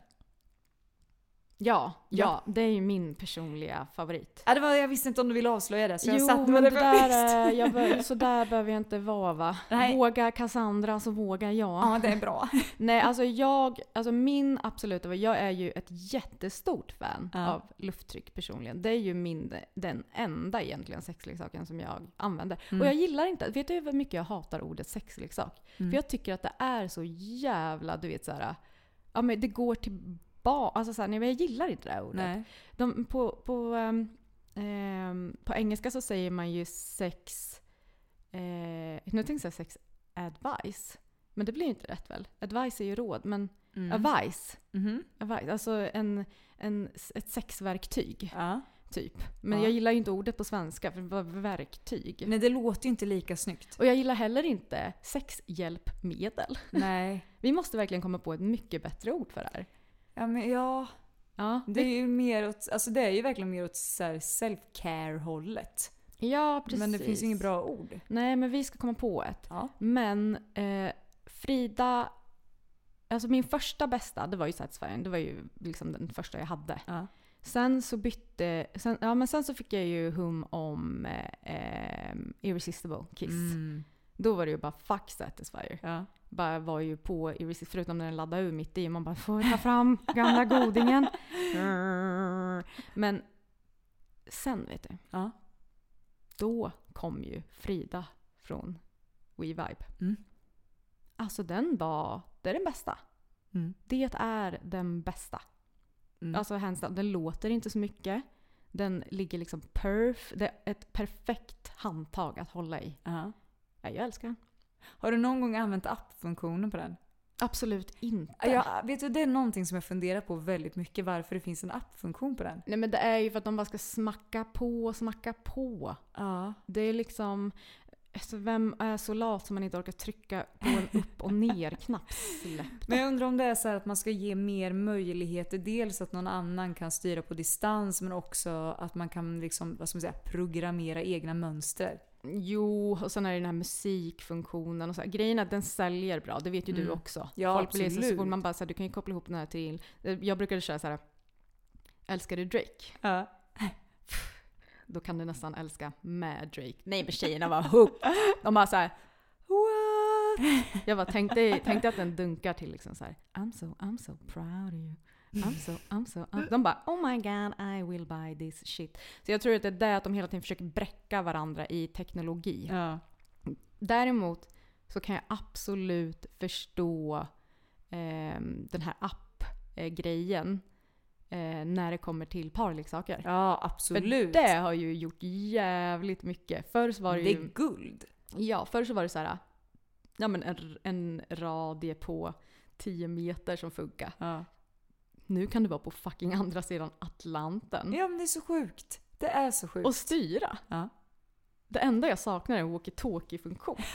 Ja, ja, det är ju min personliga favorit. Ja, det var, jag visste inte om du ville avslöja det så jag jo, satt med det där, är- jag bör, så där behöver jag inte vara va? Nej. Vågar Cassandra så vågar jag. Ja, det är bra. Nej, alltså jag, alltså min absoluta, jag är ju ett jättestort fan Ja. av lufttryck personligen. Det är ju min, den enda egentligen sexleksaken som jag använder. Mm. Och jag gillar inte, vet du hur mycket jag hatar ordet sexleksak? Mm. För jag tycker att det är så jävla, du vet såhär, ja men det går tillbaka, alltså såhär, nej men jag gillar inte det här ordet. Nej. De, på, på, ehm, på engelska så säger man ju sex... Eh, nu tänkte jag sex advice. Men det blir ju inte rätt väl? Advice är ju råd, men Mm. advice, Mhm. advice, alltså en, en, ett sexverktyg Ja. typ. Men Ja. jag gillar ju inte ordet på svenska för det var verktyg. Nej, det låter ju inte lika snyggt. Och jag gillar heller inte sexhjälpmedel. Nej. Vi måste verkligen komma på ett mycket bättre ord för det här. Ja, men ja. Ja, Det är ju mer åt, alltså det är ju verkligen mer åt self-care hållet. ja precis. Men det finns ju inget bra ord. Nej, men vi ska komma på ett. Ja. Men eh, Frida, alltså min första bästa, det var ju Satisfying. Det var ju liksom den första jag hade. Ja. Sen så bytte, sen, ja men sen så fick jag ju hum om eh, eh, Irresistible Kiss. Mm. Då var det ju bara fuck Satisfyer. Ja. Bara var ju på Irresistible, förutom när den laddade ur mitt i. Man bara får ta fram gamla godingen. Men sen vet du, Ja. då kom ju Frida från WeVibe. Mm. Alltså den var, det är den bästa. Mm. Det är den bästa. Mm. Alltså hands down, den låter inte så mycket. Den ligger liksom perf. Det är ett perfekt handtag att hålla i. Ja. Ja, jag älskar den. Har du någon gång använt appfunktionen på den? Absolut inte. Jag, vet du, det är någonting som jag funderar på väldigt mycket varför det finns en appfunktion på den. Nej men det är ju för att de bara ska smacka på och smacka på. Ja. Det är liksom... Alltså vem är så lat som man inte orkar trycka på en upp och ner-knapp? Men jag undrar om det är så här att man ska ge mer möjligheter. Dels att någon annan kan styra på distans men också att man kan liksom, vad ska man säga, programmera egna mönster. Jo, och sen är det den här musikfunktionen och så här. Grejen är att den säljer bra, det vet ju du Mm. också. Ja, Folk blir så, så absolut. fort man bara säger du kan ju koppla ihop den här till... Jag brukade köra så här. Älskar du Drake? Ja. Då kan du nästan älska med Drake. Nej men tjejerna var hooked. De bara så här. What? Jag bara tänkte, tänkte att den dunkar till liksom så här. I'm so, I'm so proud of you. I'm so, I'm so, I'm... De bara oh my god I will buy this shit. Så jag tror att det är det att de hela tiden försöker bräcka varandra i teknologi. Ja. Däremot så kan jag absolut förstå ehm, den här app-grejen eh, när det kommer till parleksaker. Ja, För absolut. det har ju gjort jävligt mycket. Förr så var det det ju... är guld. Ja, förr så var det så här... Ja men en, en radie på 10 meter som funkar. Ja. Nu kan du vara på fucking andra sidan Atlanten. ja, men det är så sjukt. Det är så sjukt. Och styra. Ja. Det enda jag saknar är en walkie-talkie-funktion.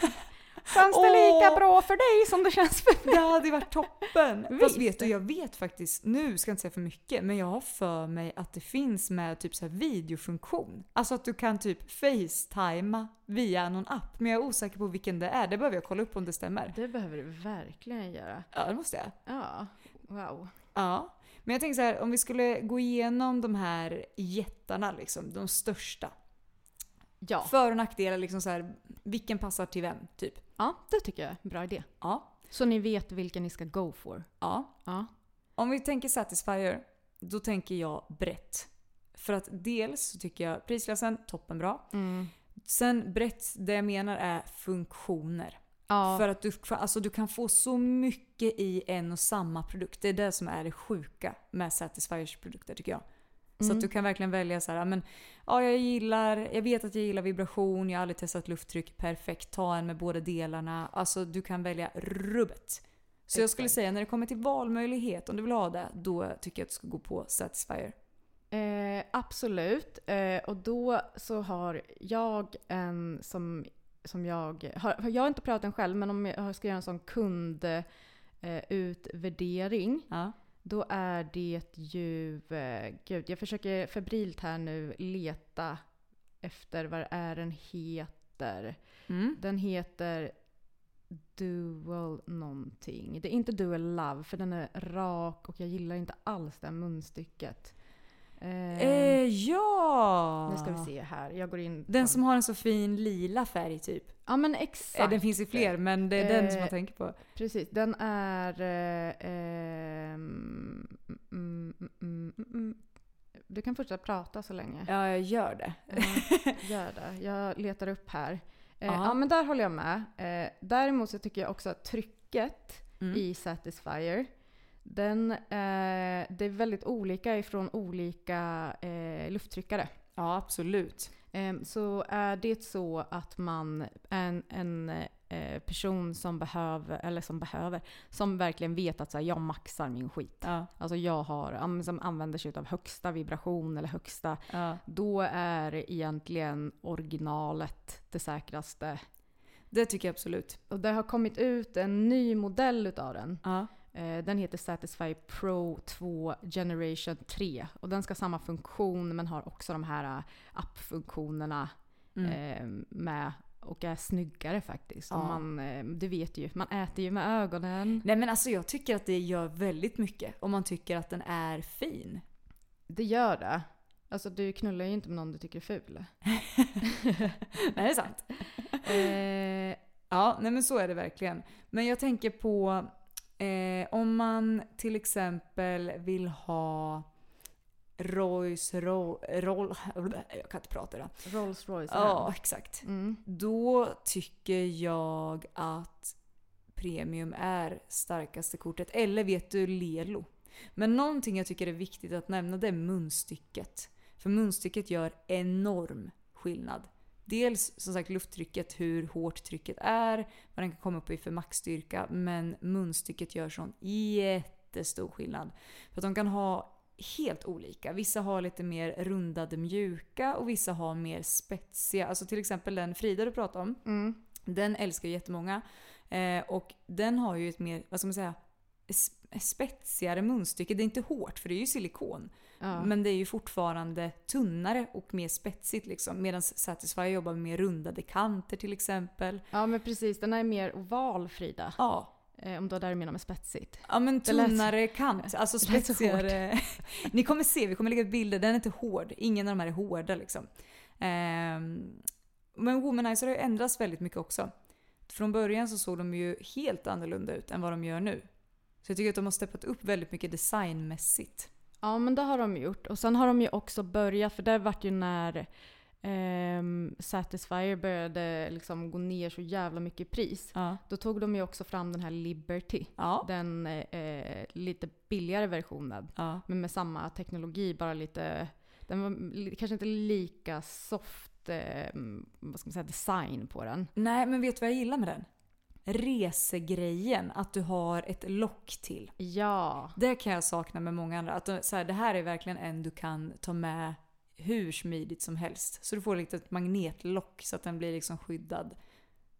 Känns det lika bra för dig som det känns för mig? Det hade varit toppen! Fast Visst. vet du, jag vet faktiskt, nu ska jag inte säga för mycket, men jag har för mig att det finns med typ så här videofunktion. Alltså att du kan typ facetima via någon app, men jag är osäker på vilken det är. Det behöver jag kolla upp om det stämmer. Det behöver du verkligen göra. Ja, det måste jag. Ja, wow. Ja. Men jag tänker så här, om vi skulle gå igenom de här jättarna liksom, de största. Ja. För och nackdelar, liksom så här, vilken passar till vem? Typ. ja, det tycker jag är en bra idé. Ja. Så ni vet vilken ni ska go for. Ja. Ja. Om vi tänker Satisfyer, då tänker jag brett. För att dels så tycker jag prisklassen, toppenbra. Sen brett, det jag menar är funktioner. Ja. För att du, alltså, du kan få så mycket i en och samma produkt. Det är det som är det sjuka med Satisfyers produkter tycker jag. Så Mm. att du kan verkligen välja så här, men ja jag gillar, jag vet att jag gillar vibration, jag har aldrig testat lufttryck, perfekt, ta en med båda delarna. Alltså du kan välja rubbet. Så jag skulle säga när det kommer till valmöjlighet, om du vill ha det, då tycker jag att du ska gå på Satisfyer. Eh, absolut. Eh, och då så har jag en som, som jag... Har, jag har inte prövat den själv, men om jag ska göra en sån kundutvärdering Ja. då är det ju... Eh, gud, jag försöker febrilt här nu leta efter vad det är den heter. Mm. Den heter Dual någonting. Det är inte Dual Love för den är rak och jag gillar inte alls det här munstycket. Eh, Eh, ja! nu ska vi se här. Jag går in. på- Den som har en så fin lila färg typ. Ja men exakt. Eh, den finns ju fler men det är den som Eh, jag tänker på. Precis. Den är... Eh, ehm, mm, mm, mm, mm, mm. Du kan fortsätta prata så länge. Ja, jag gör det. Gör det. Jag letar upp här. Eh, Ja. men där håller jag med. Eh, däremot så tycker jag också att trycket Mm. i Satisfyer den, eh, det är väldigt olika ifrån olika eh, lufttryckare. Ja, absolut. Ehm, Så är det så att man en, en eh, person som behöver, eller som behöver, som verkligen vet att så här, jag maxar min skit. Ja, Alltså jag har, som använder sig av högsta vibration eller högsta, ja. då är egentligen originalet det säkraste. Det tycker jag absolut. Och det har kommit ut en ny modell utav den. Ja. Eh, Den heter Satisfy Pro 2 Generation 3. Och den ska ha samma funktion men har också de här eh, appfunktionerna Mm. eh, med. Och är snyggare faktiskt. Ja. man, du vet ju, man äter ju med ögonen. Nej men alltså jag tycker att det gör väldigt mycket om man tycker att den är fin. Det gör det. Alltså du knullar ju inte med någon du tycker är ful. Nej, det är sant. Eh, Ja, nej men så är det verkligen. Men jag tänker på eh, om man till exempel vill ha Royce roll, roll jag kan inte prata idag. Rolls Royce. Ja, exakt. Mm. Då tycker jag att Premium är starkaste kortet. Eller vet du Lelo? Men någonting jag tycker är viktigt att nämna det är munstycket. För munstycket gör enorm skillnad. Dels som sagt lufttrycket, hur hårt trycket är, vad den kan komma upp i för maxstyrka. Men munstycket gör sån jättestor skillnad. För att de kan ha helt olika. Vissa har lite mer rundade mjuka och vissa har mer spetsiga. Alltså till exempel den Frida du pratade om. Mm. Den älskar ju jättemånga. Eh, och den har ju ett mer, vad ska man säga, spetsigare munstycke. Det är inte hårt för det är ju silikon. Ja. Men det är ju fortfarande tunnare och mer spetsigt liksom. Medan Satisfyer jobbar med mer rundade kanter till exempel. ja men precis, den är mer oval Frida. Ja, Eh, om det var där du menar med spetsigt. Ja men Det lät- tunnare kant, alltså det lät så spetsigare. Ni kommer se, vi kommer lägga ut bilder, den är inte hård. Ingen av de här är hårda liksom. Ehm, men Womanizer har ju ändrats väldigt mycket också. Från början så såg de ju helt annorlunda ut än vad de gör nu. Så jag tycker att de har steppat upp väldigt mycket designmässigt. Ja men det har de gjort. Och sen har de ju också börjat, för det vart ju när ehm, Satisfyer började liksom gå ner så jävla mycket i pris. Ja. Då tog de ju också fram den här Liberty. Ja. Den eh, lite billigare versionen. ja. Men med samma teknologi, bara lite... Den var kanske inte lika soft eh, vad ska man säga, design på den. Nej men vet du vad jag gillar med den? Resegrejen, att du har ett lock till. Ja. Det kan jag sakna med många andra. Att så här, det här är verkligen en du kan ta med hur smidigt som helst. Så du får lite ett magnetlock så att den blir liksom skyddad.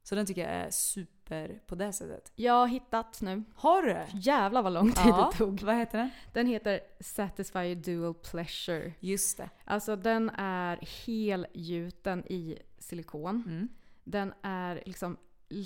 Så den tycker jag är super på det sättet. Jag har hittat nu. Har du? Jävlar vad lång tid Ja, det tog. vad heter den? Den heter Satisfyer Dual Pleasure. Just det. Alltså den är helgjuten i silikon. Mm. Den är liksom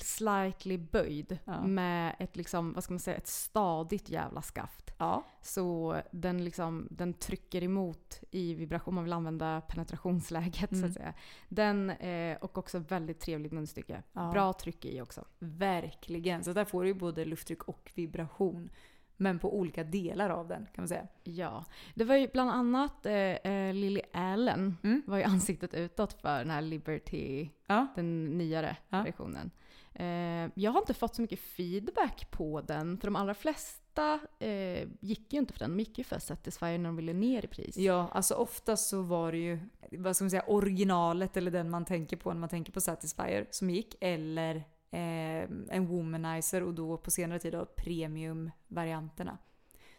slightly böjd Ja. med ett, liksom, vad ska man säga, ett stadigt jävla skaft. Ja. Så den, liksom, den trycker emot i vibration, man vill använda penetrationsläget så Mm. att säga. Den eh, och också väldigt trevligt munstycke. Ja. Bra tryck i också. Verkligen. Så där får du ju både lufttryck och vibration. Men på olika delar av den kan man säga. Ja. Det var ju bland annat eh, eh, Lily Allen Mm. var ju ansiktet utåt för den här Liberty, Ja. den nyare Ja. versionen. Eh, jag har inte fått så mycket feedback på den, för de allra flesta eh, gick ju inte för den. De gick ju för Satisfyer när de ville ner i pris. Ja, alltså oftast så var det ju, vad ska man säga, originalet eller den man tänker på när man tänker på Satisfyer som gick. Eller eh, en womanizer och då på senare tid då premium-varianterna.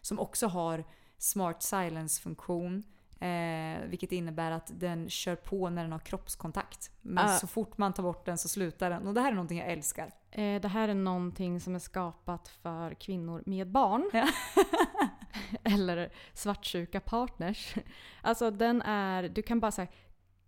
Som också har smart silence-funktion. Eh, vilket innebär att den kör på när den har kroppskontakt. Men Ah. så fort man tar bort den så slutar den. Och det här är någonting jag älskar. Eh, det här är någonting som är skapat för kvinnor med barn. Ja. Eller svartsjuka partners. Alltså den är, du kan bara säga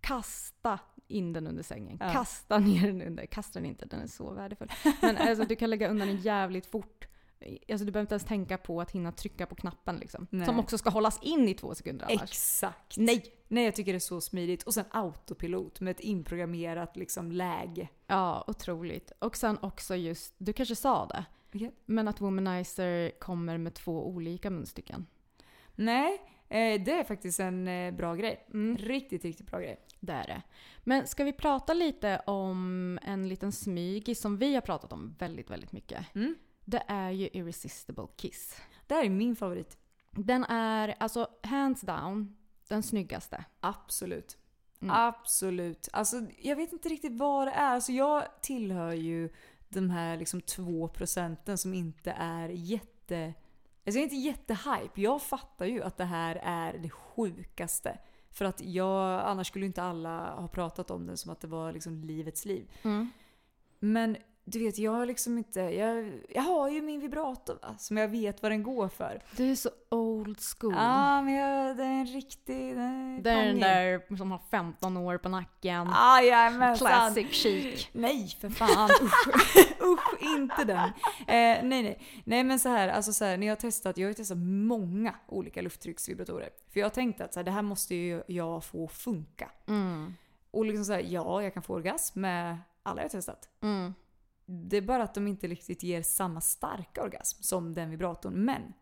kasta in den under sängen. Ja. Kasta ner den under. Kasta den inte, den är så värdefull. Men alltså du kan lägga undan den jävligt fort. Alltså du behöver inte ens tänka på att hinna trycka på knappen liksom. Nej. Som också ska hållas in i två sekunder annars. Exakt. Nej! Nej, jag tycker det är så smidigt. Och sen autopilot med ett inprogrammerat liksom, läge. Ja, otroligt. Och sen också just, du kanske sa det, men att Womanizer kommer med två olika munstycken. Nej, eh, det är faktiskt en eh, bra grej. Mm. Riktigt, riktigt bra grej. Det är det. Men ska vi prata lite om en liten smygis som vi har pratat om väldigt, väldigt mycket. Mm. Det är ju Irresistible Kiss. Det här är min favorit. Den är alltså hands down den snyggaste. Absolut. Mm. Absolut. Alltså, jag vet inte riktigt vad det är. Alltså, jag tillhör ju de här liksom två procenten som inte är jätte... Alltså jag är inte jättehype. Jag fattar ju att det här är det sjukaste. För att jag, annars skulle inte alla ha pratat om den som att det var liksom livets liv. Mm. Men du vet, jag har liksom inte... Jag, jag har ju min vibrator va? Som jag vet vad den går för. Du är så old school. Ja, men jag, det är en riktig... Den det är den där som har 15 år på nacken. Ah, Jajamensan! Classic chic. Nej för fan, usch, usch inte den. Eh, nej nej. Nej men så här, alltså så här, när jag har testat, jag har testat många olika lufttrycksvibratorer. För jag har tänkt att så här, det här måste ju jag få funka. Mm. Och liksom så här, ja jag kan få orgasm med alla jag har testat. Mm. Det är bara att de inte riktigt ger samma starka orgasm som den vibratorn. Men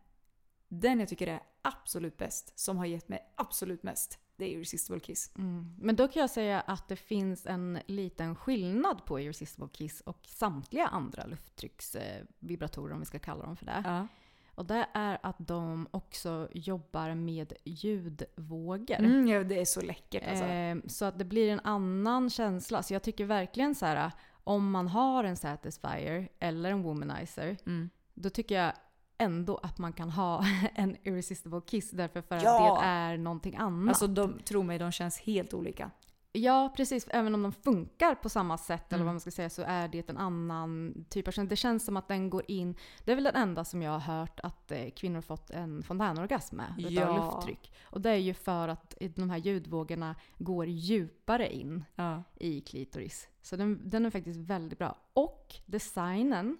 den jag tycker är absolut bäst, som har gett mig absolut mest, det är Irresistible Kiss. Mm. Men då kan jag säga att det finns en liten skillnad på Irresistible Kiss och samtliga andra lufttrycksvibratorer om vi ska kalla dem för det. Ja. Och det är att de också jobbar med ljudvågor. Mm, ja, det är så läckert alltså. Eh, så att det blir en annan känsla. Så jag tycker verkligen så här, om man har en Satisfyer eller en Womanizer, Mm. då tycker jag ändå att man kan ha en Irresistible Kiss därför för Ja! att det är någonting annat. Alltså de, tro mig, de känns helt olika. Ja, precis. Även om de funkar på samma sätt, eller Mm. vad man ska säga, så är det en annan typ av känsla. Det känns som att den går in... Det är väl den enda som jag har hört att eh, kvinnor fått en fontänorgasm med, utav Ja. lufttryck. Och det är ju för att de här ljudvågorna går djupare in Ja. i klitoris. Så den, den är faktiskt väldigt bra. Och designen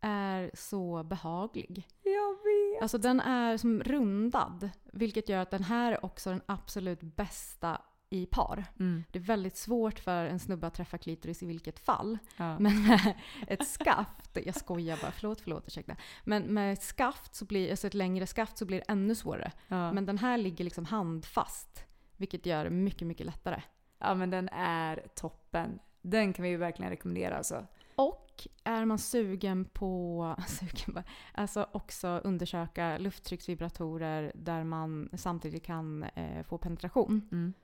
är så behaglig. Jag vet. Alltså den är som rundad, vilket gör att den här är också den absolut bästa i par. Mm. Det är väldigt svårt för en snubbe att träffa klitoris i vilket fall. Ja. Men med ett skaft, jag skojar bara, förlåt, förlåt, ursäkta. Men med ett skaft, så blir, alltså ett längre skaft, så blir det ännu svårare. Ja. Men den här ligger liksom handfast, vilket gör det mycket, mycket lättare. ja men den är toppen. Den kan vi ju verkligen rekommendera alltså. Och är man sugen på, sugen på alltså också undersöka lufttrycksvibratorer där man samtidigt kan eh, få penetration. Mm.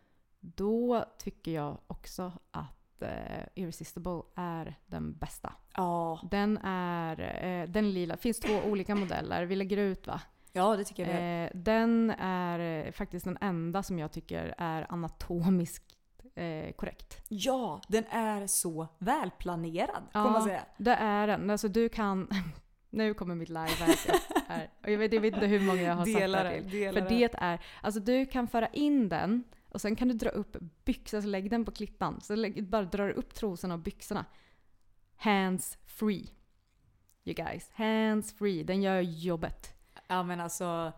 Då tycker jag också att eh, Irresistible är den bästa. Ja. Den är eh, den lila. Det finns två olika modeller. Vi lägger ut va? ja, det tycker jag. Eh, den är faktiskt den enda som jag tycker är anatomiskt eh, korrekt. Ja, den är så välplanerad får man säga. det är den. Alltså du kan... nu kommer mitt liveverk upp här. Och jag vet, jag vet inte hur många jag har Dela sagt det till. För det. det är... Alltså du kan föra in den och sen kan du dra upp byxan, så lägg den på klittan. Så lägg, bara drar du upp trosorna och byxorna. Hands free. You guys. Hands free. Den gör jobbet. Ja men alltså,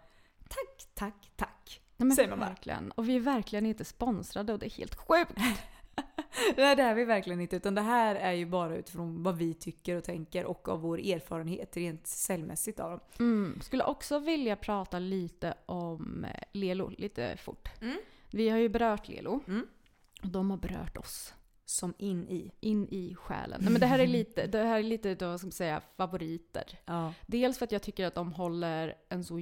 tack, tack, tack. Nej, men Säger man verkligen. Och vi är verkligen inte sponsrade och det är helt sjukt. Nej det är vi verkligen inte. Utan det här är ju bara utifrån vad vi tycker och tänker och av vår erfarenhet rent säljmässigt av dem. Mm. Skulle också vilja prata lite om eh, Lelo, lite fort. Mm. Vi har ju berört Lelo. Mm. Och de har berört oss. Som in i. in i själen. Nej, men det här är lite, det här är lite då, ska säga, favoriter. Ja. Dels för att jag tycker att de håller en så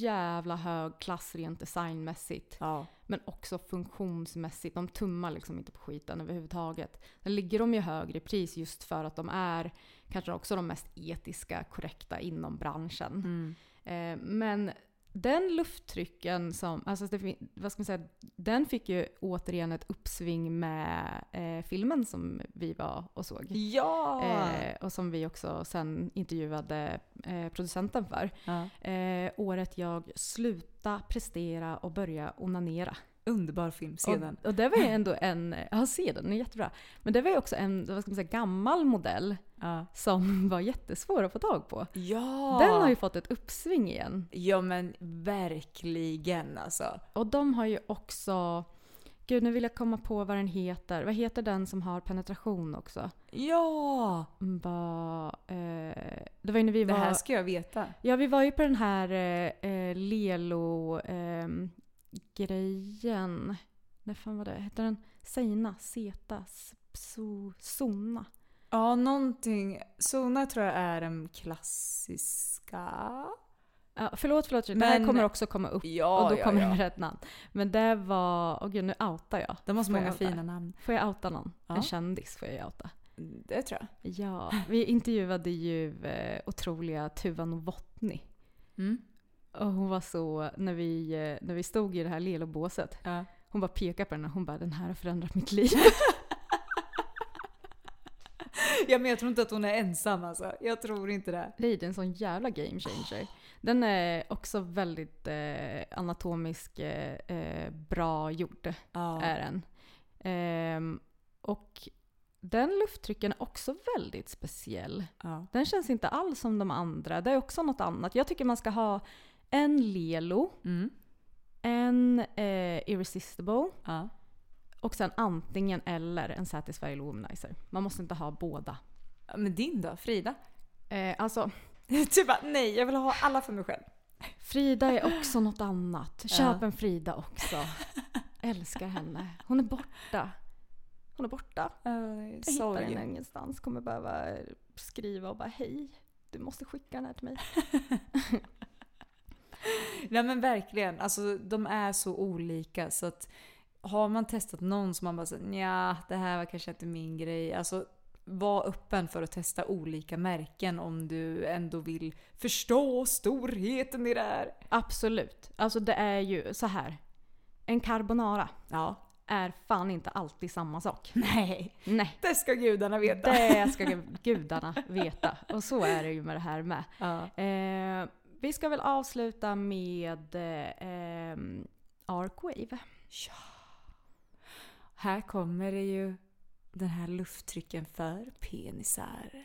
jävla hög klass rent designmässigt. Ja. Men också funktionsmässigt. De tummar liksom inte på skiten överhuvudtaget. Där ligger de ju högre i pris just för att de är kanske också de mest etiska korrekta inom branschen. Mm. Eh, men den lufttrycken som, alltså det, vad ska man säga, den fick ju återigen ett uppsving med eh, filmen som vi var och såg. Ja! Eh, och som vi också sen intervjuade eh, producenten för. ja! Eh, året jag sluta prestera och börja onanera. Underbar film, se den. Och, och det var ju ändå en, ja se den, den är jättebra. Men det var ju också en, vad ska man säga, gammal modell Ja. som var jättesvår att få tag på. ja! Den har ju fått ett uppsving igen. Ja men verkligen alltså. Och de har ju också, gud nu vill jag komma på vad den heter. Vad heter den som har penetration också? Ja! Ba, eh, det var ju när vi Det var... här ska jag veta. Ja, vi var ju på den här eh, eh, Lelo ehm, grejen. När fan var det? Hette den Seina? Zeta? Pso, Sona? Ja, någonting. Sona tror jag är den klassiska. Ja, förlåt, förlåt. det här Men- kommer också komma upp Ja, och då ja, kommer ja. rätt namn. Men det var... Åh gud, nu outar jag. De har så många fina namn. Får jag outa någon? Ja. En kändis får jag outa. Det tror jag. Ja, vi intervjuade ju eh, otroliga Tuva Novotny. Mm. Och hon var så, när vi, eh, när vi stod i det här Lelo-båset, Ja. hon bara pekade på den och hon bara “den här har förändrat mitt liv”. ja, men jag tror inte att hon är ensam alltså. Jag tror inte det. Det är en sån jävla game changer. Den är också väldigt eh, anatomisk eh, eh, bra gjord, Ja. är den. Ehm, och den lufttrycken är också väldigt speciell. Ja. Den känns inte alls som de andra. Det är också något annat. Jag tycker man ska ha en Lelo, Mm. en eh, Irresistible Ja. och sen antingen eller en Satisfy Luminizer. Man måste inte ha båda. Men din då? Frida? Eh, alltså, typ bara, nej jag vill ha alla för mig själv. Frida är också något annat. Köp Ja. en Frida också. Älskar henne. Hon är borta. Hon är borta. Jag hittar henne ingenstans. Kommer behöva skriva och bara hej. Du måste skicka den här till mig. Nej men verkligen, alltså de är så olika så att har man testat någon som man bara säger ja det här var kanske inte min grej. Alltså var öppen för att testa olika märken om du ändå vill förstå storheten i det här. Absolut. Alltså det är ju så här. En carbonara Ja. är fan inte alltid samma sak. Nej, Nej. det ska gudarna veta. Det ska gudarna veta. Och så är det ju med det här med. Ja. Eh, vi ska väl avsluta med eh, Arcwave. Här kommer det ju den här lufttrycken för penisar.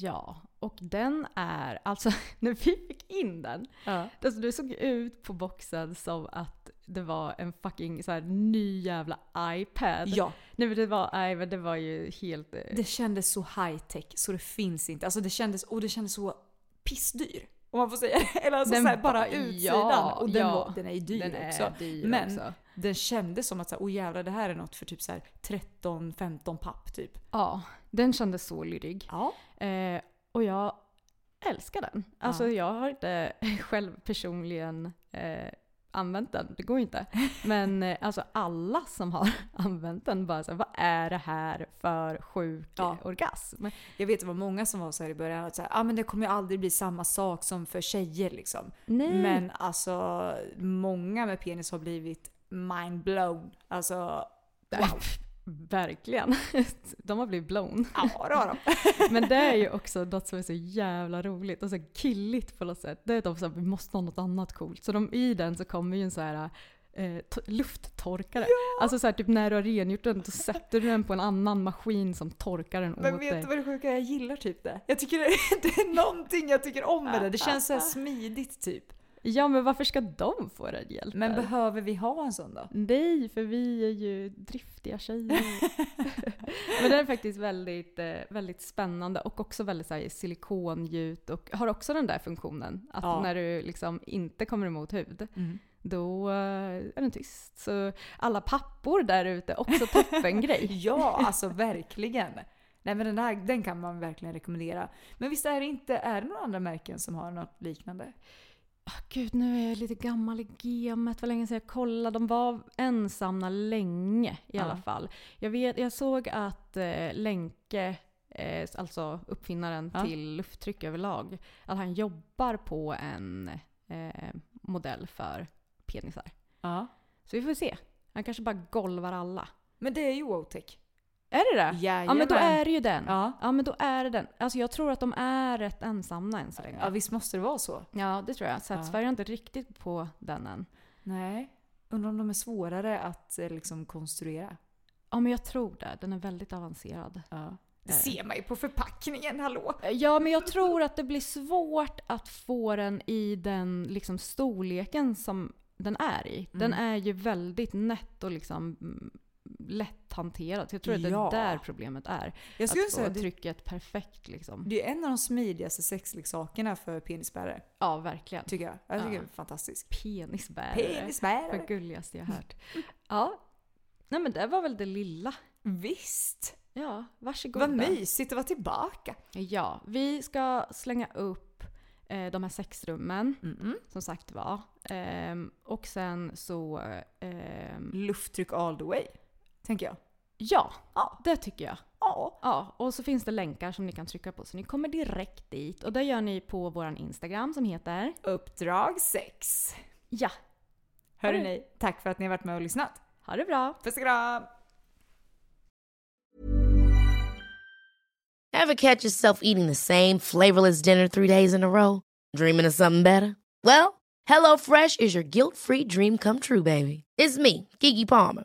Ja, och den är, alltså när vi fick in den, Ja. alltså det såg ut på boxen som att det var en fucking så här, ny jävla iPad. ja, Nej men det var, nej, men det var ju helt... eh, det kändes så high tech så det finns inte. Alltså det kändes, och det kändes så pissdyr. Om man får säga det. Eller alltså Den så här, bara utsidan. ja, och den, ja. var, den är ju dyr den också. dyr Men också. den kändes som att så här, oh jävlar det här är något för typ så här 13-15 papp typ. Ja, den kändes så lyrig. Ja. Eh, och jag älskar den. Alltså Ja. jag har inte själv personligen eh, använt den, det går ju inte. Men eh, alltså alla som har använt den bara så här, vad är det här för sjuk Ja. orgasm? Jag vet det var många som var så här i början att så här, ah, men det kommer ju aldrig bli samma sak som för tjejer liksom. Nej. Men alltså många med penis har blivit mind blown. Alltså wow. Verkligen. De har blivit blown. Ja det har de. Men det är ju också något som är så jävla roligt och så killigt på något sätt. Det är de säger vi måste ha något annat coolt. Så de, i den så kommer ju en så här eh, lufttorkare. Alltså så här, typ när du har rengjort den så sätter du den på en annan maskin som torkar den Men åt vet dig. du vad det sjuka är? Jag gillar typ det. Jag tycker det, det är någonting jag tycker om med det. Det känns så här smidigt typ. Ja men varför ska de få den hjälpen? Men behöver vi ha en sån då? Nej, för vi är ju driftiga tjejer. Men det är faktiskt väldigt, eh, väldigt spännande och också väldigt så här, silikongjut och har också den där funktionen. Att Ja. när du liksom inte kommer emot hud, Mm. då eh, är den tyst. Så alla pappor där ute, också toppengrej. Ja, alltså verkligen. Nej men den, här, den kan man verkligen rekommendera. Men visst är det inte, är det några andra märken som har något liknande? Ah, Gud, nu är jag lite gammal i gamet. Vad länge sedan jag kollade. De var ensamma länge i Ja. alla fall. Jag, vet, jag såg att eh, Lenke, eh, alltså uppfinnaren Ja. till lufttryck överlag, att han jobbar på en eh, modell för penisar. Ja. Så vi får se. Han kanske bara golvar alla. Men det är ju Wotech. Är det det? Ja men då är det ju den. Ja. Ja men då är det den. Alltså jag tror att de är rätt ensamma än så länge. ja, visst måste det vara så? Ja det tror jag. Satisfyer är inte riktigt på den än. Nej. Undrar om de är svårare att eh, liksom konstruera? Ja men jag tror det. Den är väldigt avancerad. Ja. Det ser man ju på förpackningen, hallå! Ja men jag tror att det blir svårt att få den i den liksom storleken som den är i. Den Mm. är ju väldigt nätt och liksom mm, lätthanterad. Så jag tror att det Ja. är där problemet är. Jag skulle att få säga det, trycket perfekt liksom. det är en av de smidigaste sexleksakerna för penisbärare. Ja verkligen. Tycker jag. Jag tycker Ja. det är fantastiskt. Penisbärare. Penisbärare! gulligaste jag hört. Ja. Nej men det var väl det lilla. Visst! Ja, varsågoda. Vad mysigt att vara tillbaka! Ja, vi ska slänga upp eh, de här sexrummen, Mm-mm. som sagt var. Ehm, och sen så... ehm, Lufttryck all the way, tänker jag. ja, Ja. det tycker jag. Ja. Ja, och så finns det länkar som ni kan trycka på så ni kommer direkt dit. Och det gör ni på vår Instagram som heter... Uppdrag 6. Ja, Hörru ni, tack för att ni har varit med och lyssnat. ha det bra! Puss och kram! Ever catch yourself eating the same flavorless dinner three days in a row? Dreaming of something better? Well, HelloFresh is your guilt-free dream come true, baby. It's me, Kiki Palmer.